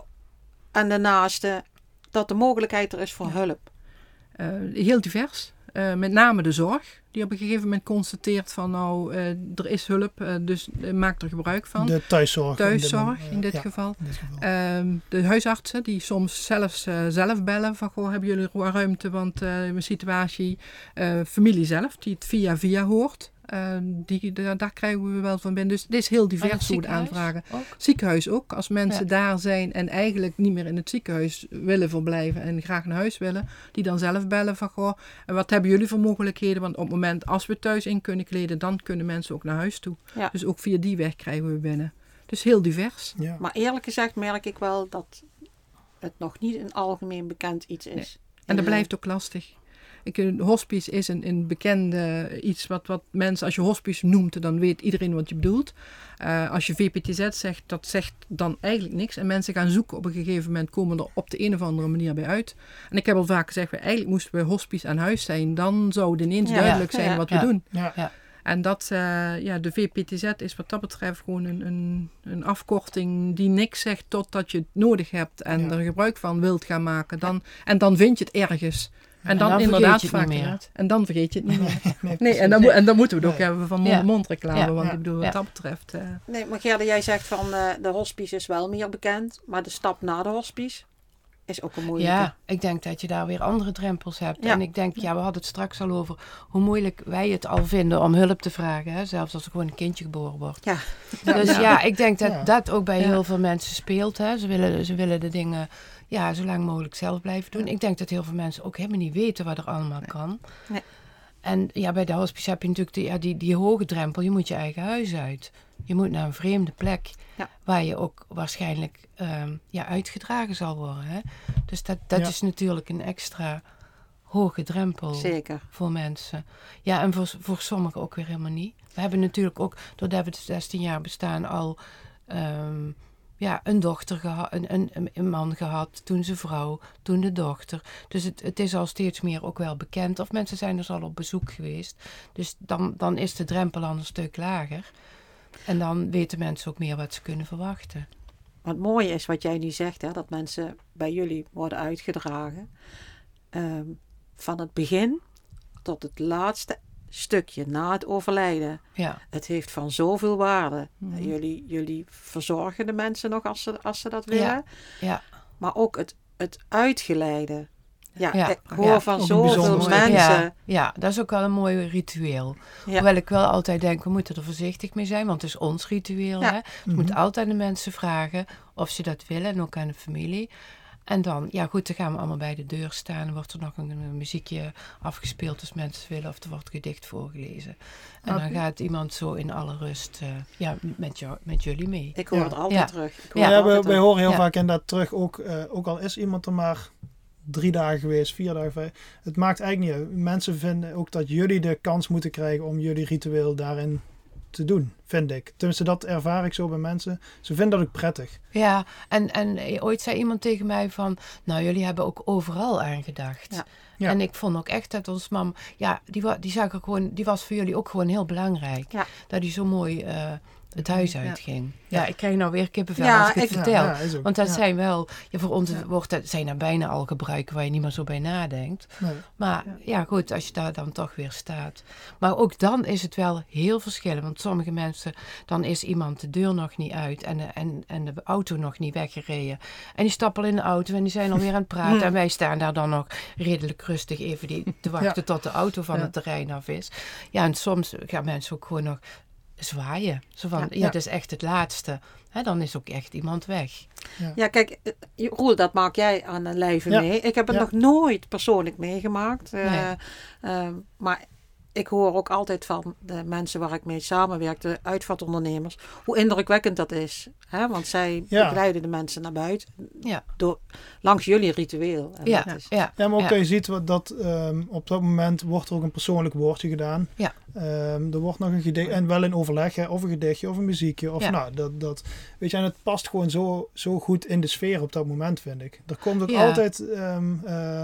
de naaste, dat de mogelijkheid er is voor hulp? Eh, heel divers. Eh, met name de zorg. Die op een gegeven moment constateert van nou, eh, er is hulp, eh, dus maak er gebruik van. De thuiszorg. in dit Thuiszorg in dit ja, geval. in dit geval. Ehm, de huisartsen die soms zelfs eh, zelf bellen van goh, hebben jullie ru- ruimte, want eh mijn situatie, eh, familie zelf, die het via via hoort. Eh, die, da- daar krijgen we wel van binnen. Dus het is heel het divers hoe aanvragen. ook? Ziekenhuis ook. Als mensen Ja. daar zijn en eigenlijk niet meer in het ziekenhuis willen verblijven en graag naar huis willen, die dan zelf bellen van goh, en wat hebben jullie voor mogelijkheden? Want op het moment als we thuis in kunnen kleden, dan kunnen mensen ook naar huis toe. Ja. Dus ook via die weg krijgen we binnen. Dus heel divers. ja. Maar eerlijk gezegd merk ik wel dat het nog niet een algemeen bekend iets is. Nee. En dat blijft ook lastig. Ik, een hospice is een, een bekende iets wat, wat mensen, als je hospice noemt, dan weet iedereen wat je bedoelt. Eh, als je VPTZ zegt, dat zegt dan eigenlijk niks. En mensen gaan zoeken op een gegeven moment, komen er op de een of andere manier bij uit. En ik heb al vaak gezegd, eigenlijk moesten we hospice aan huis zijn. Dan zou het ineens Ja. duidelijk zijn Ja. wat Ja. we doen. Ja. En dat, eh, ja, de VPTZ is wat dat betreft gewoon een, een, een afkorting die niks zegt totdat je het nodig hebt en Ja. er gebruik van wilt gaan maken. Dan, En dan vind je het ergens. En dan, dan vergeet inderdaad je het niet vaak. meer. En dan vergeet je het niet meer. Nee, en dan, en dan moeten we het ook hebben van Ja. mond-to-mond reclame. Ja. Want Ja. ik bedoel, wat Ja. dat betreft... eh, Nee, maar Gerda, jij zegt van eh, de hospice is wel meer bekend. Maar de stap na de hospice is ook een moeilijke. Ja, ik denk dat je daar weer andere drempels hebt. Ja. En ik denk, ja, we hadden het straks al over hoe moeilijk wij het al vinden om hulp te vragen. Hè? Zelfs als er gewoon een kindje geboren wordt. Ja. Dus ja, Ja. ik denk dat Ja. dat ook bij Ja. heel veel mensen speelt. Hè? Ze, willen, ze willen de dingen ja, zo lang mogelijk zelf blijven doen. Ik denk dat heel veel mensen ook helemaal niet weten wat er allemaal kan. Nee. En ja, bij de hospice heb je natuurlijk die, ja, die, die hoge drempel. Je moet je eigen huis uit. Je moet naar een vreemde plek. Ja. Waar je ook waarschijnlijk ehm, ja, uitgedragen zal worden. Hè? Dus dat, dat Ja. is natuurlijk een extra hoge drempel Zeker. voor mensen. Ja, en voor, voor sommigen ook weer helemaal niet. We hebben natuurlijk ook, doordat we de 16 jaar bestaan, al ehm, ja, een dochter gehad, een, een, een man gehad, toen zijn vrouw, toen de dochter. Dus het, het is al steeds meer ook wel bekend. Of mensen zijn dus al op bezoek geweest. Dus dan, dan is de drempel al een stuk lager. En dan weten mensen ook meer wat ze kunnen verwachten. Wat mooi is wat jij nu zegt, hè, dat mensen bij jullie worden uitgedragen. Ehm, van het begin tot het laatste stukje na het overlijden. Ja, Het heeft van zoveel waarde. Mhm. Jullie, jullie verzorgen de mensen nog als ze, als ze dat willen. ja. Maar ook het, het uitgeleide. Ja, Ja. ik hoor Ja, van zoveel mensen. Ja, ja, dat is ook wel een mooi ritueel. Ja. Hoewel ik wel altijd denk, we moeten er voorzichtig mee zijn, want het is ons ritueel. Ja. Hè? Je moet altijd de mensen vragen of ze dat willen en ook aan de familie. En dan, ja goed, dan gaan we allemaal bij de deur staan. Dan wordt er nog een, een muziekje afgespeeld als mensen willen. Of er wordt gedicht voorgelezen. En dan gaat iemand zo in alle rust eh, ja, met, jou, met jullie mee. Ik hoor Ja. het altijd Ja. terug. Ik hoor Ja, we, altijd wij terug. horen heel Ja. vaak inderdaad terug, ook, eh, ook al is iemand er maar drie dagen geweest, vier dagen, vijf. Het maakt eigenlijk niet uit. Mensen vinden ook dat jullie de kans moeten krijgen om jullie ritueel daarin te doen, vind ik. Tenminste, dat ervaar ik zo bij mensen. Ze vinden dat ook prettig. Ja, en, en ooit zei iemand tegen mij van, nou jullie hebben ook overal aan gedacht. Ja. Ja. En ik vond ook echt dat ons mam, ja, die, die, zag er gewoon, die was voor jullie ook gewoon heel belangrijk. Ja. Dat die zo mooi eh, het huis uitging. Ja. Ja. ik krijg nou weer kippenvel Ja, als ik het ik- vertel. Ja, ook. Want dat Ja. zijn wel, ja, voor ons Ja. wordt dat, zijn er bijna al gebruiken waar je niet meer zo bij nadenkt. Nee. Maar Ja. ja. goed, als je daar dan toch weer staat. Maar ook dan is het wel heel verschillend. Want sommige mensen, dan is iemand de deur nog niet uit en de, en, en de auto nog niet weggereden. En die stappen al in de auto en die zijn alweer aan het praten. En wij staan daar dan nog redelijk rustig even die, te wachten tot de auto van Ja. het terrein af is. Ja, en soms gaan mensen ook gewoon nog zwaaien. Zo van, Ja. ja, Ja. dat is echt het laatste. Hè, dan is ook echt iemand weg. Ja, kijk, eh, Roel, dat maak jij aan de lijve Ja. mee. Ik heb het Ja. nog nooit persoonlijk meegemaakt. eh, Nee. ehm, maar ik hoor ook altijd van de mensen waar ik mee samenwerk, de uitvaartondernemers, hoe indrukwekkend dat is. Hè? Want zij Ja. begeleiden de mensen naar buiten Ja, door, langs jullie ritueel. En ja, dat is- ja. Ja, maar ook Ja. je ziet wat dat ehm, op dat moment wordt er ook een persoonlijk woordje gedaan. Ja. Ehm, er wordt nog een gedicht, en wel in overleg, hè, of een gedichtje of een muziekje. Of Ja. nou, dat, dat, weet je, en het past gewoon zo, zo goed in de sfeer op dat moment, vind ik. Er komt ook Ja. altijd, ehm, eh,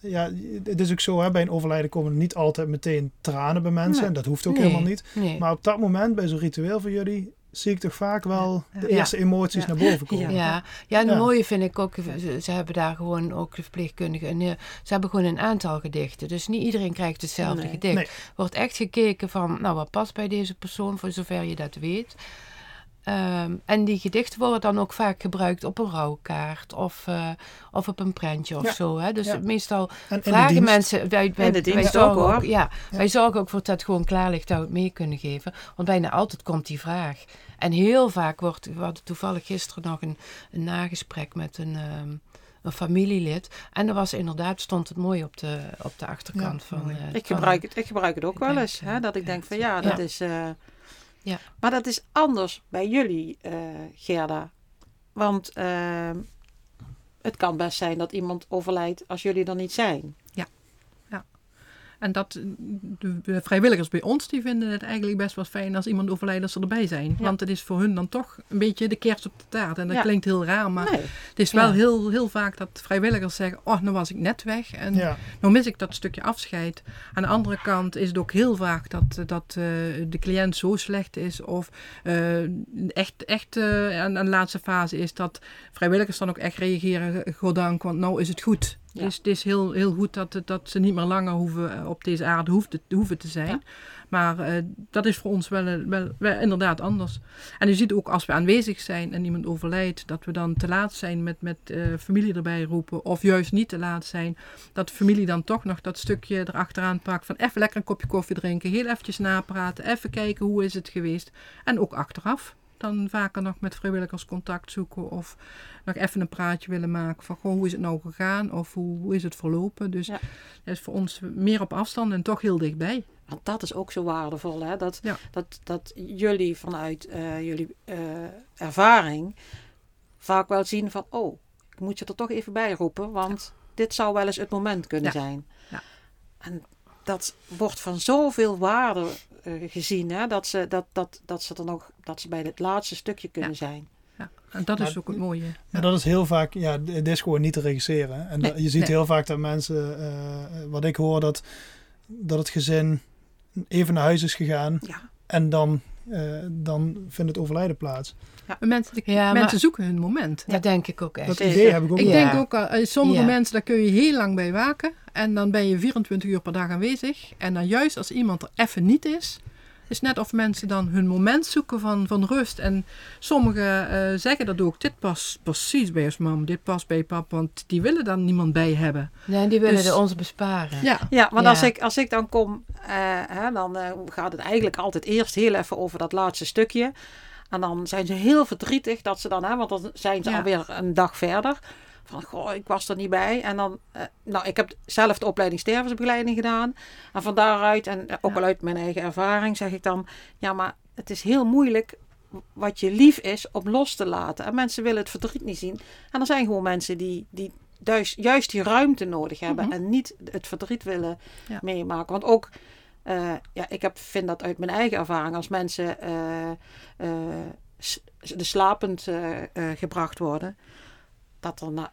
ja, het is ook zo, hè, bij een overlijden komen er niet altijd meteen tranen bij mensen. Nee. En dat hoeft ook Nee. helemaal niet. Nee. Maar op dat moment, bij zo'n ritueel van jullie, zie ik toch vaak wel de Ja. eerste emoties Ja. naar boven komen. Ja. Ja, en het mooie vind ik ook, ze, hebben daar gewoon ook de verpleegkundigen, eh, ze hebben gewoon een aantal gedichten. Dus niet iedereen krijgt hetzelfde Nee. gedicht. Nee. Wordt echt gekeken van, nou wat past bij deze persoon, voor zover je dat weet. Ehm, en die gedichten worden dan ook vaak gebruikt op een rouwkaart of, eh, of op een prentje of Ja. zo. Hè? Dus Ja. meestal En vragen mensen, wij, wij, de wij zorgen ook, ook, hoor. ja, Ja. wij zorgen ook voor dat het gewoon klaar ligt dat we het mee kunnen geven. Want bijna altijd komt die vraag. En heel vaak wordt, we hadden toevallig gisteren nog een, een nagesprek met een, ehm, een familielid. En er was inderdaad, stond het mooi op de, op de achterkant Ja, van... eh, Ik van- gebruik, het, ik gebruik het ook wel eens. Hè, dat ik denk van ja, Ja. dat is. eh, Ja. Maar dat is anders bij jullie, eh, Gerda. Want eh, het kan best zijn dat iemand overlijdt als jullie er niet zijn. En dat de, vrijwilligers bij ons, die vinden het eigenlijk best wel fijn als iemand overlijdt als ze erbij zijn. Ja. Want het is voor hun dan toch een beetje de kerst op de taart. En dat Ja. klinkt heel raar, maar Nee. het is wel Ja. heel, heel vaak dat vrijwilligers zeggen, oh, nou was ik net weg. En Ja. nou mis ik dat stukje afscheid. Aan de andere kant is het ook heel vaak dat, dat eh, de cliënt zo slecht is. Of eh, echt, echt eh, aan, aan de laatste fase is dat vrijwilligers dan ook echt reageren. Goddank, want nou is het goed. Het is, het is heel, heel goed dat, dat ze niet meer langer hoeven, eh, op deze aarde hoeven, hoeven te zijn. Maar eh, dat is voor ons wel, eh, wel, wel inderdaad anders. En je ziet ook als we aanwezig zijn en iemand overlijdt, dat we dan te laat zijn met, met familie erbij roepen. Of juist niet te laat zijn. Dat de familie dan toch nog dat stukje erachteraan pakt van even lekker een kopje koffie drinken. Heel eventjes napraten. Even kijken hoe is het geweest. En ook achteraf. Dan vaker nog met vrijwilligers contact zoeken. Of nog even een praatje willen maken van goh, hoe is het nou gegaan? Of hoe, hoe is het verlopen? Dus Ja. dat is voor ons meer op afstand en toch heel dichtbij. Want dat is ook zo waardevol, hè? Dat, Ja. dat, dat jullie vanuit eh, jullie eh, ervaring vaak wel zien van, oh, ik moet je er toch even bij roepen, want dit zou wel eens het moment kunnen zijn. Ja. En dat wordt van zoveel waarde gezien, hè? Dat, ze, dat, dat, dat ze er nog, dat ze bij het laatste stukje kunnen Ja. zijn. Ja. En dat Maar- is ook het mooie. En dat is heel vaak, ja, het is gewoon niet te regisseren. En Nee, dat- je ziet nee. heel vaak dat mensen, eh, wat ik hoor, dat, dat het gezin even naar huis is gegaan Ja. en dan, eh, dan vindt het overlijden plaats. Mensen, de- Ja, maar- mensen zoeken hun moment. Dat denk ik ook echt. Dat Zeker. idee heb ik ook. Ik Ja. denk ook, uh, sommige Ja. mensen, daar kun je heel lang bij waken. En dan ben je 24 uur per dag aanwezig. En dan juist als iemand er even niet is, is net of mensen dan hun moment zoeken van, van rust. En sommigen eh, zeggen dat ook, dit past precies bij ons mam, dit past bij pap, want die willen dan niemand bij hebben. Nee, die willen Dus- er ons besparen. Ja, Ja, want Ja. Als, ik, als ik dan kom, eh, hè, dan eh, gaat het eigenlijk altijd eerst heel even over dat laatste stukje. En dan zijn ze heel verdrietig dat ze dan, hè, want dan zijn ze Ja. alweer een dag verder. Van, goh, ik was er niet bij. En dan, eh, nou, ik heb zelf de opleiding stervensbegeleiding gedaan. En van daaruit, en ook wel uit mijn eigen ervaring, zeg ik dan, ja, maar het is heel moeilijk wat je lief is om los te laten. En mensen willen het verdriet niet zien. En er zijn gewoon mensen die, die juist, juist die ruimte nodig hebben Mhm. en niet het verdriet willen Ja. meemaken. Want ook, eh, ja, ik heb, vind dat uit mijn eigen ervaring, als mensen eh, eh, de slapend eh, eh, gebracht worden, dat er na,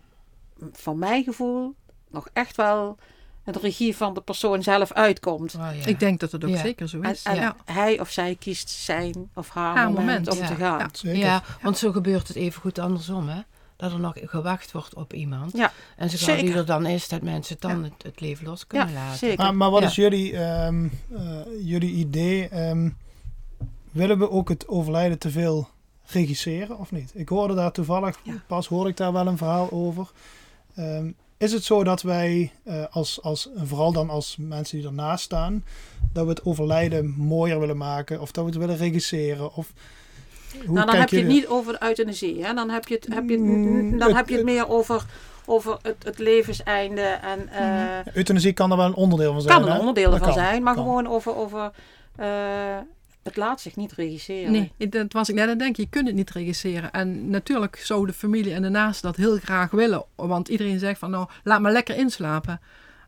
van mijn gevoel nog echt wel de regie van de persoon zelf uitkomt. Oh, ja. ik denk dat het ook Ja. zeker zo is. en ja. hij of zij kiest zijn of haar, Haar moment, moment, om ja. te gaan. Ja. Want zo gebeurt het even goed andersom, hè? Dat er nog gewacht wordt op iemand. Ja, En zeker. die er dan is, dat mensen dan het, het leven los kunnen Ja, laten. zeker. Maar, maar wat Ja. is jullie, ehm, eh, jullie idee? ehm, willen we ook het overlijden te veel regisseren of niet? Ik hoorde daar toevallig, Ja. pas hoorde ik daar wel een verhaal over. Ehm, is het zo dat wij, eh, als, als, vooral dan als mensen die ernaast staan, dat we het overlijden mooier willen maken of dat we het willen regisseren? Of, hoe nou, dan heb je het niet over de euthanasie. Hè? Dan heb je het, heb je het, Mm, dan heb je het meer over, over het, het levenseinde. En, eh, Euthanasie kan er wel een onderdeel van zijn. kan een onderdeel kan, zijn, maar kan. gewoon over, over eh, het laat zich niet regisseren. Nee, dat was ik net aan denken. Je kunt het niet regisseren. En natuurlijk zou de familie en de naasten dat heel graag willen. Want iedereen zegt van nou, laat maar lekker inslapen.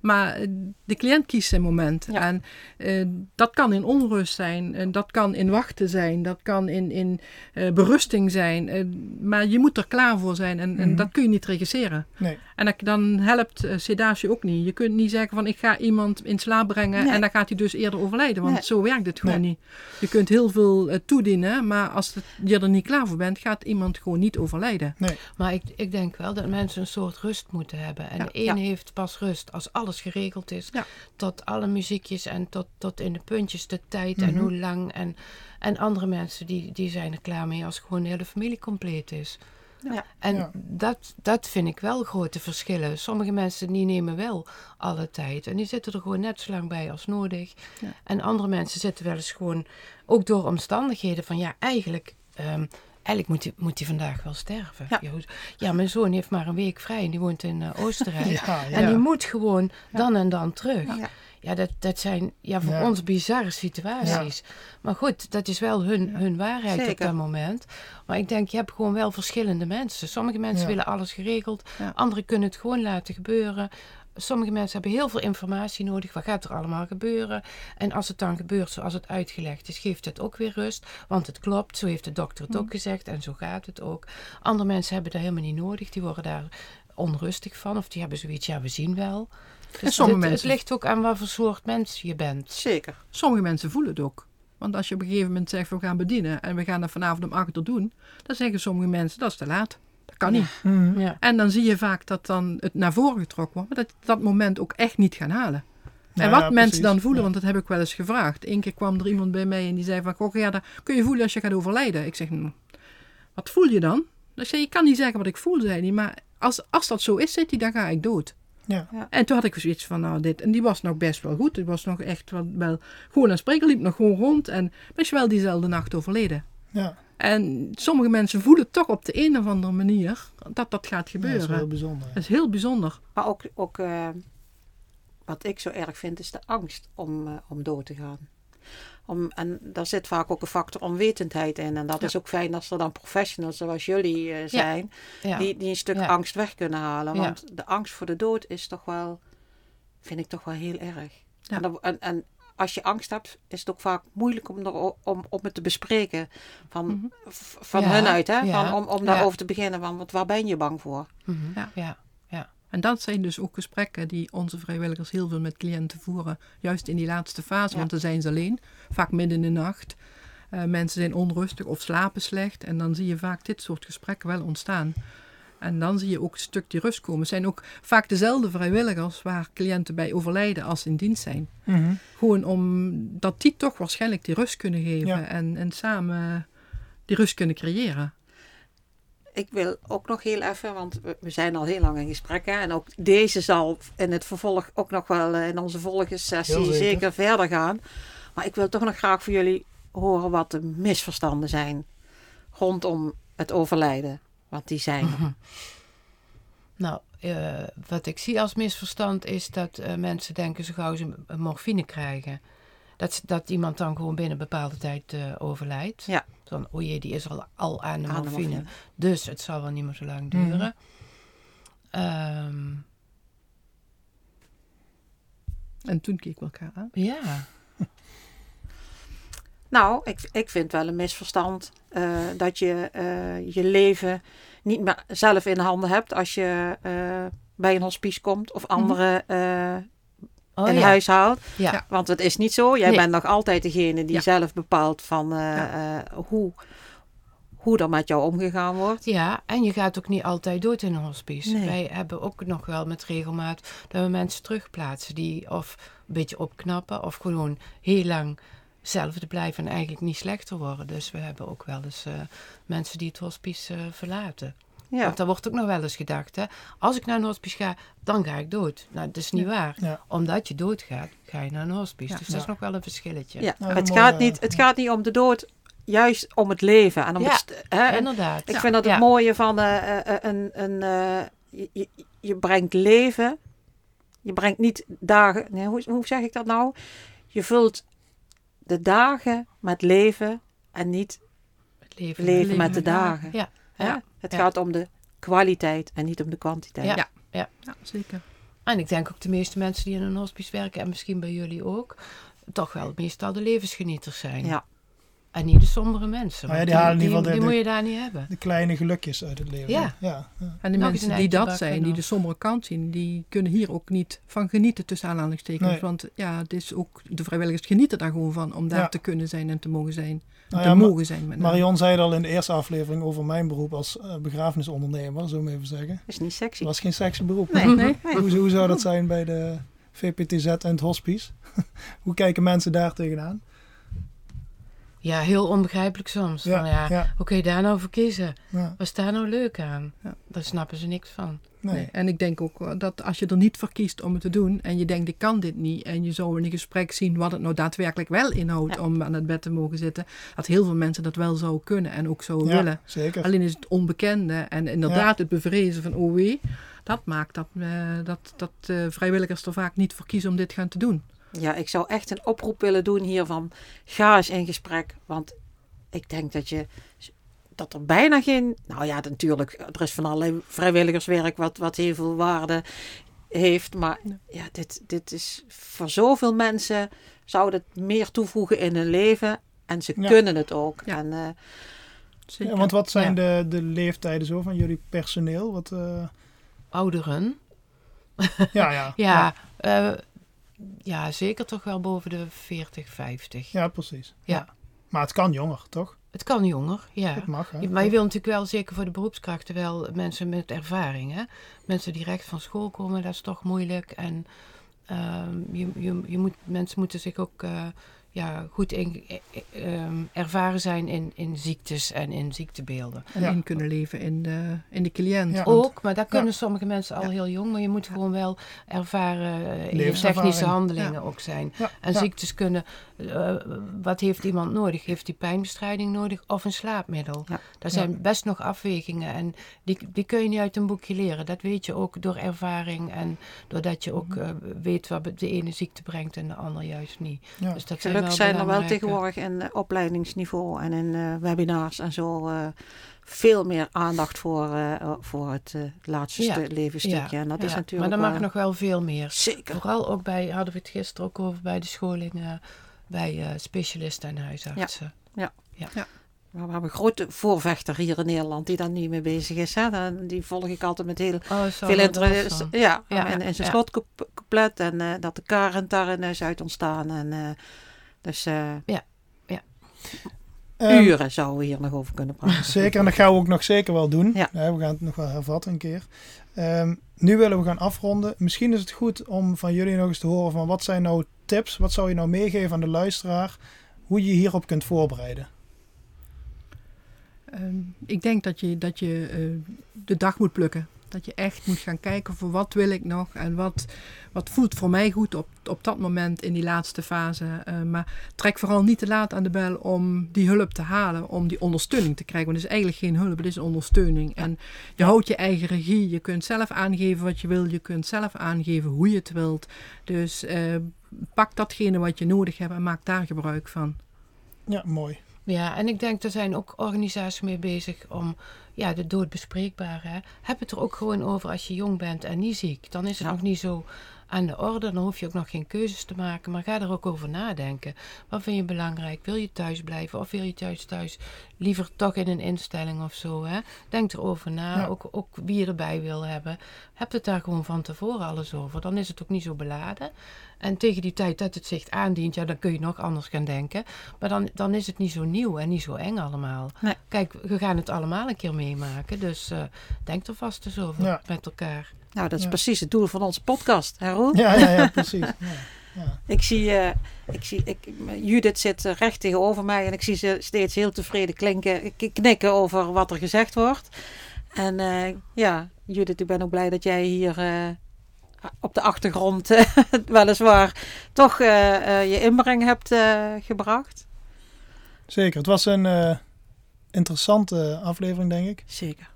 Maar eh, de cliënt kiest zijn moment. Ja. En eh, dat kan in onrust zijn. En dat kan in wachten zijn. Dat kan in, in eh, berusting zijn. Eh, maar je moet er klaar voor zijn. En, en Mhm. dat kun je niet regisseren. Nee. En dat- dan helpt eh, sedatie ook niet. Je kunt niet zeggen van ik ga iemand in slaap brengen Nee. en dan gaat hij dus eerder overlijden. Want Nee. zo werkt het gewoon Nee. niet. Je kunt heel veel eh, toedienen, maar als het, je er niet klaar voor bent, gaat iemand gewoon niet overlijden. Maar ik, ik denk wel dat mensen een soort rust moeten hebben. En Ja, de een ja. heeft pas rust als alles geregeld is. Ja. Tot alle muziekjes en tot, tot in de puntjes de tijd en Mhm. hoe lang. En, en andere mensen die, die zijn er klaar mee als gewoon de hele familie compleet is. Ja. En Ja. dat, dat vind ik wel grote verschillen. Sommige mensen die nemen wel alle tijd. En die zitten er gewoon net zo lang bij als nodig. Ja. En andere mensen zitten wel eens gewoon, ook door omstandigheden, van ja, eigenlijk, ehm, eigenlijk moet hij moet hij vandaag wel sterven. Ja. Mijn zoon heeft maar een week vrij en die woont in eh, Oostenrijk. Ja, ja. En die moet gewoon dan en dan terug. Ja. Ja, dat, dat zijn ja, voor Ja. ons bizarre situaties. Maar goed, dat is wel hun, hun waarheid op dat moment. Maar ik denk, je hebt gewoon wel verschillende mensen. Sommige mensen Ja. willen alles geregeld. Ja. Anderen kunnen het gewoon laten gebeuren. Sommige mensen hebben heel veel informatie nodig. Wat gaat er allemaal gebeuren? En als het dan gebeurt zoals het uitgelegd is, geeft het ook weer rust. Want het klopt, zo heeft de dokter het ook gezegd. En zo gaat het ook. Andere mensen hebben dat helemaal niet nodig. Die worden daar onrustig van. Of die hebben zoiets, ja, we zien wel. Dus sommige het, mensen- het ligt ook aan wat voor soort mens je bent. Zeker. Sommige mensen voelen het ook. Want als je op een gegeven moment zegt we gaan bedienen en we gaan dat vanavond om acht uur doen, dan zeggen sommige mensen dat is te laat. Dat kan niet. Mhm. Ja. En dan zie je vaak dat dan het naar voren getrokken wordt, maar dat je dat moment ook echt niet gaan halen. Ja, en wat ja, mensen dan voelen, Ja. want dat heb ik wel eens gevraagd. Eén keer kwam er iemand bij mij en die zei van, goh Gerda, kun je voelen als je gaat overlijden? Ik zeg, "Nou, wat voel je dan? Ik zei, je kan niet zeggen wat ik voel, zei hij, maar als, als dat zo is, zit hij, dan ga ik dood. Ja. En toen had ik zoiets van, nou dit, en die was nog best wel goed. Die was nog echt wel, wel gewoon aan spreken, liep nog gewoon rond en is wel diezelfde nacht overleden. Ja. En sommige mensen voelen toch op de een of andere manier dat dat gaat Ja, gebeuren. dat is heel bijzonder. Dat is heel bijzonder. Maar ook, ook eh, wat ik zo erg vind, is de angst om, eh, om dood te gaan. Om, en daar zit vaak ook een factor onwetendheid in. En dat Ja. is ook fijn als er dan professionals zoals jullie eh, zijn, Ja. die, die een stuk Ja. angst weg kunnen halen. Ja. Want de angst voor de dood is toch wel, vind ik toch wel heel erg. Ja. En, dat- en, en als je angst hebt, is het ook vaak moeilijk om, er, om, om het te bespreken. Van, Mhm. van Ja, hun uit, hè? ja, Van, om om ja. daarover te beginnen. Van, wat, waar ben je bang voor? Mhm. Ja. Ja. En dat zijn dus ook gesprekken die onze vrijwilligers heel veel met cliënten voeren. Juist in die laatste fase, Ja. want dan zijn ze alleen. Vaak midden in de nacht. Eh, mensen zijn onrustig of slapen slecht. En dan zie je vaak dit soort gesprekken wel ontstaan. En dan zie je ook een stuk die rust komen. Het zijn ook vaak dezelfde vrijwilligers waar cliënten bij overlijden als in dienst zijn. Mhm. Gewoon omdat die toch waarschijnlijk die rust kunnen geven. Ja. En, en samen die rust kunnen creëren. Ik wil ook nog heel even, want we, zijn al heel lang in gesprek. Hè, en ook deze zal in het vervolg ook nog wel eh, in onze volgende sessie zeker. zeker. verder gaan. Maar ik wil toch nog graag voor jullie horen wat de misverstanden zijn rondom het overlijden. Want die zijn. Nou, eh, wat ik zie als misverstand is dat eh, mensen denken zo gauw ze een morfine krijgen. Dat, dat iemand dan gewoon binnen een bepaalde tijd eh, overlijdt. Ja. Dan, o jee, die is al, al aan de Aan de morfine. morfine. Dus het zal wel niet meer zo lang Mhm. duren. Ehm, En toen keken we elkaar aan. ja. Nou, ik, ik vind wel een misverstand eh, dat je eh, je leven niet meer zelf in handen hebt als je eh, bij een hospice komt of anderen eh, Oh, in ja. huis haalt. Ja. Want het is niet zo. Jij Nee. bent nog altijd degene die Ja. zelf bepaalt van hoe, hoe er met jou omgegaan wordt. Ja, en je gaat ook niet altijd dood in een hospice. Nee. Wij hebben ook nog wel met regelmaat dat we mensen terugplaatsen die of een beetje opknappen of gewoon heel lang hetzelfde blijven en eigenlijk niet slechter worden. Dus we hebben ook wel eens eh, mensen die het hospice eh, verlaten. Ja. Want daar wordt ook nog wel eens gedacht, hè. Als ik naar een hospice ga, dan ga ik dood. Nou, dat is niet waar. Ja. Omdat je doodgaat, ga je naar een hospice. Ja. dus dat is nog wel een verschilletje. Ja, Nou, het, gaat eh, niet, het gaat niet om de dood, juist om het leven. En om Ja, het, hè, en Inderdaad. ik vind dat het Ja. mooie van eh, eh, een, een, eh, je, je, je brengt leven. Je brengt niet dagen. Nee, hoe, hoe zeg ik dat nou? Je vult de dagen met leven en niet Het leven, leven met de dagen. Ja. Ja. Het Ja. gaat om de kwaliteit en niet om de kwantiteit. Ja. Ja, zeker. En ik denk ook de meeste mensen die in een hospice werken, en misschien bij jullie ook, toch wel meestal de levensgenieters zijn. Ja. En niet de sombere mensen. Ja, want die halen in die, ieder geval die de- moet je daar niet hebben. De kleine gelukjes uit het leven. Ja. ja. ja. En de Nog mensen die dat zijn, die de sombere kant zien, die kunnen hier ook niet van genieten tussen aanhalingstekens. Nee. Want ja, het is ook, de vrijwilligers genieten daar gewoon van om daar Ja. te kunnen zijn en te mogen zijn. Nou te mogen zijn met. Marion zei het al in de eerste aflevering over mijn beroep als eh, begrafenisondernemer, zo maar even zeggen. is niet sexy. Het was geen sexy beroep. Nee. Nee. Hoe, hoe zou dat zijn bij de VPTZ en het hospice? hoe kijken mensen daar tegenaan? Ja, heel onbegrijpelijk soms. Ja, Van, ja, ja. Hoe kun je daar nou voor kiezen? Ja, Wat is daar nou leuk aan? Ja. Daar snappen ze niks van. nee. Nee. En ik denk ook eh, dat als je er niet voor kiest om het te doen en je denkt ik kan dit niet en je zou in een gesprek zien wat het nou daadwerkelijk wel inhoudt Ja. om aan het bed te mogen zitten, dat heel veel mensen dat wel zouden kunnen en ook zouden Ja, willen. zeker. Alleen is het onbekende en inderdaad het bevrezen van oh wee, dat maakt dat, eh, dat, dat eh, vrijwilligers er vaak niet voor kiezen om dit gaan te doen. Ja, ik zou echt een oproep willen doen hiervan. Ga eens in gesprek. Want ik denk dat je dat er bijna geen. Nou ja, natuurlijk, er is van allerlei vrijwilligerswerk wat, wat heel veel waarde heeft. Maar Ja. dit, dit is voor zoveel mensen zou het meer toevoegen in hun leven. En ze Ja. kunnen het ook. Ja. En eh, Zeker. Ja, want wat zijn Ja. de, de leeftijden zo van jullie personeel? Wat, eh, Ouderen? ja, ja, Ja, ja. Ja, zeker toch wel boven de 40, 50. Ja, precies. Ja. Maar het kan jonger, toch? Het kan jonger, ja. Dat mag, hè? Maar je wil natuurlijk wel, zeker voor de beroepskrachten, wel mensen met ervaring. Hè? Mensen die recht van school komen, dat is toch moeilijk. En ehm, je, je, je moet, mensen moeten zich ook eh, ja, goed in, eh, ehm, ervaren zijn in, in ziektes en in ziektebeelden. En Ja. in kunnen leven in de, in de cliënt. Ja. Ook, maar daar kunnen Ja. sommige mensen al Ja. heel jong. Maar je moet gewoon wel ervaren eh, in je technische handelingen ook zijn. Ja, En ja. ziektes kunnen, eh, wat heeft iemand nodig? Heeft hij pijnbestrijding nodig of een slaapmiddel? Ja. Daar zijn best nog afwegingen en die, die kun je niet uit een boekje leren. Dat weet je ook door ervaring en doordat je ook Mhm. eh, weet wat de ene ziekte brengt en de ander juist niet. Ja. Dus dat Gelukkig zijn, er wel tegenwoordig in eh, opleidingsniveau en in eh, webinars en zo eh, veel meer aandacht voor, voor het laatste Ja. stu- levensstukje. En dat is Ja, natuurlijk maar er mag nog wel veel meer. Zeker. Vooral ook bij, hadden we het gisteren ook over bij de scholingen, bij specialisten en huisartsen. Maar we hebben een grote voorvechter hier in Nederland die daar niet mee bezig is. Hè. Die volg ik altijd met heel Oh, zo, veel interesse. Ja, Ja, en, en zijn ja. slotcouplet en dat de karent daarin is uit ontstaan. En, dus eh, Ehm, uren zouden we hier nog over kunnen praten. Zeker, en dat gaan we ook nog zeker wel doen. Ja. we gaan het nog wel hervatten een keer. Ehm, nu willen we gaan afronden. Misschien is het goed om van jullie nog eens te horen van wat zijn nou tips? Wat zou je nou meegeven aan de luisteraar? Hoe je je hierop kunt voorbereiden? Ehm, ik denk dat je, dat je eh, de dag moet plukken. Dat je echt moet gaan kijken voor wat wil ik nog en wat, wat voelt voor mij goed op, op dat moment in die laatste fase. Eh, maar trek vooral niet te laat aan de bel om die hulp te halen, om die ondersteuning te krijgen. Want het is eigenlijk geen hulp, het is ondersteuning. En je houdt je eigen regie, je kunt zelf aangeven wat je wil, je kunt zelf aangeven hoe je het wilt. Dus eh, pak datgene wat je nodig hebt en maak daar gebruik van. Ja, mooi. Ja, en ik denk, er zijn ook organisaties mee bezig om ja, de dood bespreekbaar. Hè? Heb het er ook gewoon over als je jong bent en niet ziek. Dan is het Ja. nog niet zo aan de orde. Dan hoef je ook nog geen keuzes te maken. Maar ga er ook over nadenken. Wat vind je belangrijk? Wil je thuis blijven of wil je thuis thuis liever toch in een instelling of zo? Hè? Denk erover na. Ja. Ook, ook wie je erbij wil hebben. Heb het daar gewoon van tevoren alles over. Dan is het ook niet zo beladen. En tegen die tijd dat het zich aandient, ja, dan kun je nog anders gaan denken. Maar dan, dan is het niet zo nieuw en niet zo eng allemaal. Nee. Kijk, we gaan het allemaal een keer meemaken. Dus eh, denk er vast eens over Ja. met elkaar. Nou, dat is Ja. precies het doel van onze podcast, hè Roel? Ja, ja, ja precies. Ja. Ik zie, eh, ik zie ik, Judith zit eh, recht tegenover mij en ik zie ze steeds heel tevreden klinken, knikken over wat er gezegd wordt. En eh, ja, Judith, ik ben ook blij dat jij hier op de achtergrond weliswaar toch je inbreng hebt gebracht. Zeker, het was een interessante aflevering, denk ik. Zeker.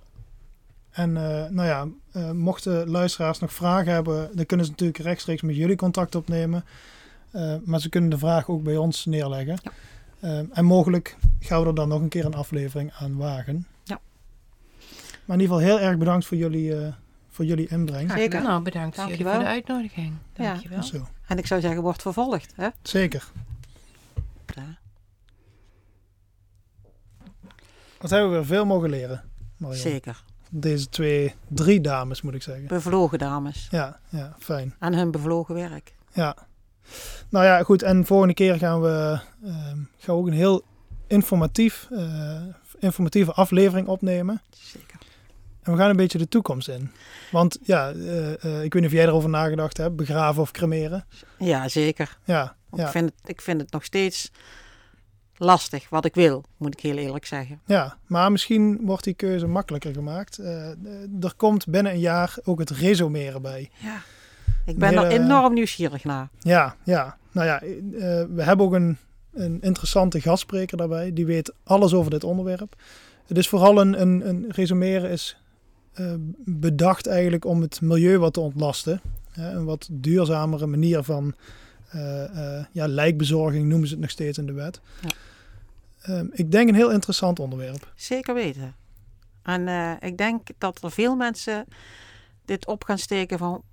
En eh, nou ja, eh, mochten luisteraars nog vragen hebben, dan kunnen ze natuurlijk rechtstreeks met jullie contact opnemen. Eh, maar ze kunnen de vraag ook bij ons neerleggen. Ja. En mogelijk gaan we er dan nog een keer een aflevering aan wagen. Ja. Maar in ieder geval heel erg bedankt voor jullie, eh, voor jullie inbreng. Gedaan. Nou, bedankt jullie Dankjewel. voor de uitnodiging. Ja. Dankjewel. Zo. En ik zou zeggen, wordt vervolgd. Hè? Zeker. Ja. Wat hebben we weer veel mogen leren. Marion. Zeker. Deze twee, drie dames moet ik zeggen. Bevlogen dames. Ja, ja, fijn. En hun bevlogen werk. Ja. Nou ja, goed. En volgende keer gaan we, ehm, gaan we ook een heel informatief, eh, informatieve aflevering opnemen. Zeker. En we gaan een beetje de toekomst in. Want ja, eh, eh, ik weet niet of jij erover nagedacht hebt. Begraven of cremeren. Ja, zeker. Ja, ja, Ik, vind het, ik vind het nog steeds lastig wat ik wil, moet ik heel eerlijk zeggen. ja. Maar misschien wordt die keuze makkelijker gemaakt. Eh, eh, er komt binnen een jaar ook het resumeren bij. Ja. Ik ben hele- er enorm nieuwsgierig naar. Ja, ja. Nou ja, eh, we hebben ook een, een interessante gastspreker daarbij. Die weet alles over dit onderwerp. Het is vooral een, een, een resumeren is bedacht eigenlijk om het milieu wat te ontlasten. Een wat duurzamere manier van ja, lijkbezorging noemen ze het nog steeds in de wet. Ja. Ehm, ik denk een heel interessant onderwerp. Zeker weten. En eh, ik denk dat er veel mensen dit op gaan steken van...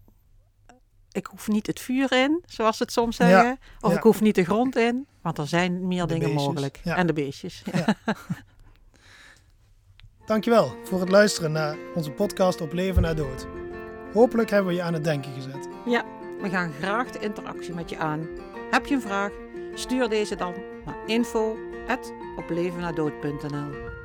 Ik hoef niet het vuur in, zoals ze het soms Ja, zeggen. Of ja. ik hoef niet de grond in, want er zijn meer De dingen beestjes, mogelijk. ja. En de beestjes. Ja. Dankjewel voor het luisteren naar onze podcast op Leven na Dood. Hopelijk hebben we je aan het denken gezet. We gaan graag de interactie met je aan. Heb je een vraag? Stuur deze dan naar info.oplevennadood.nl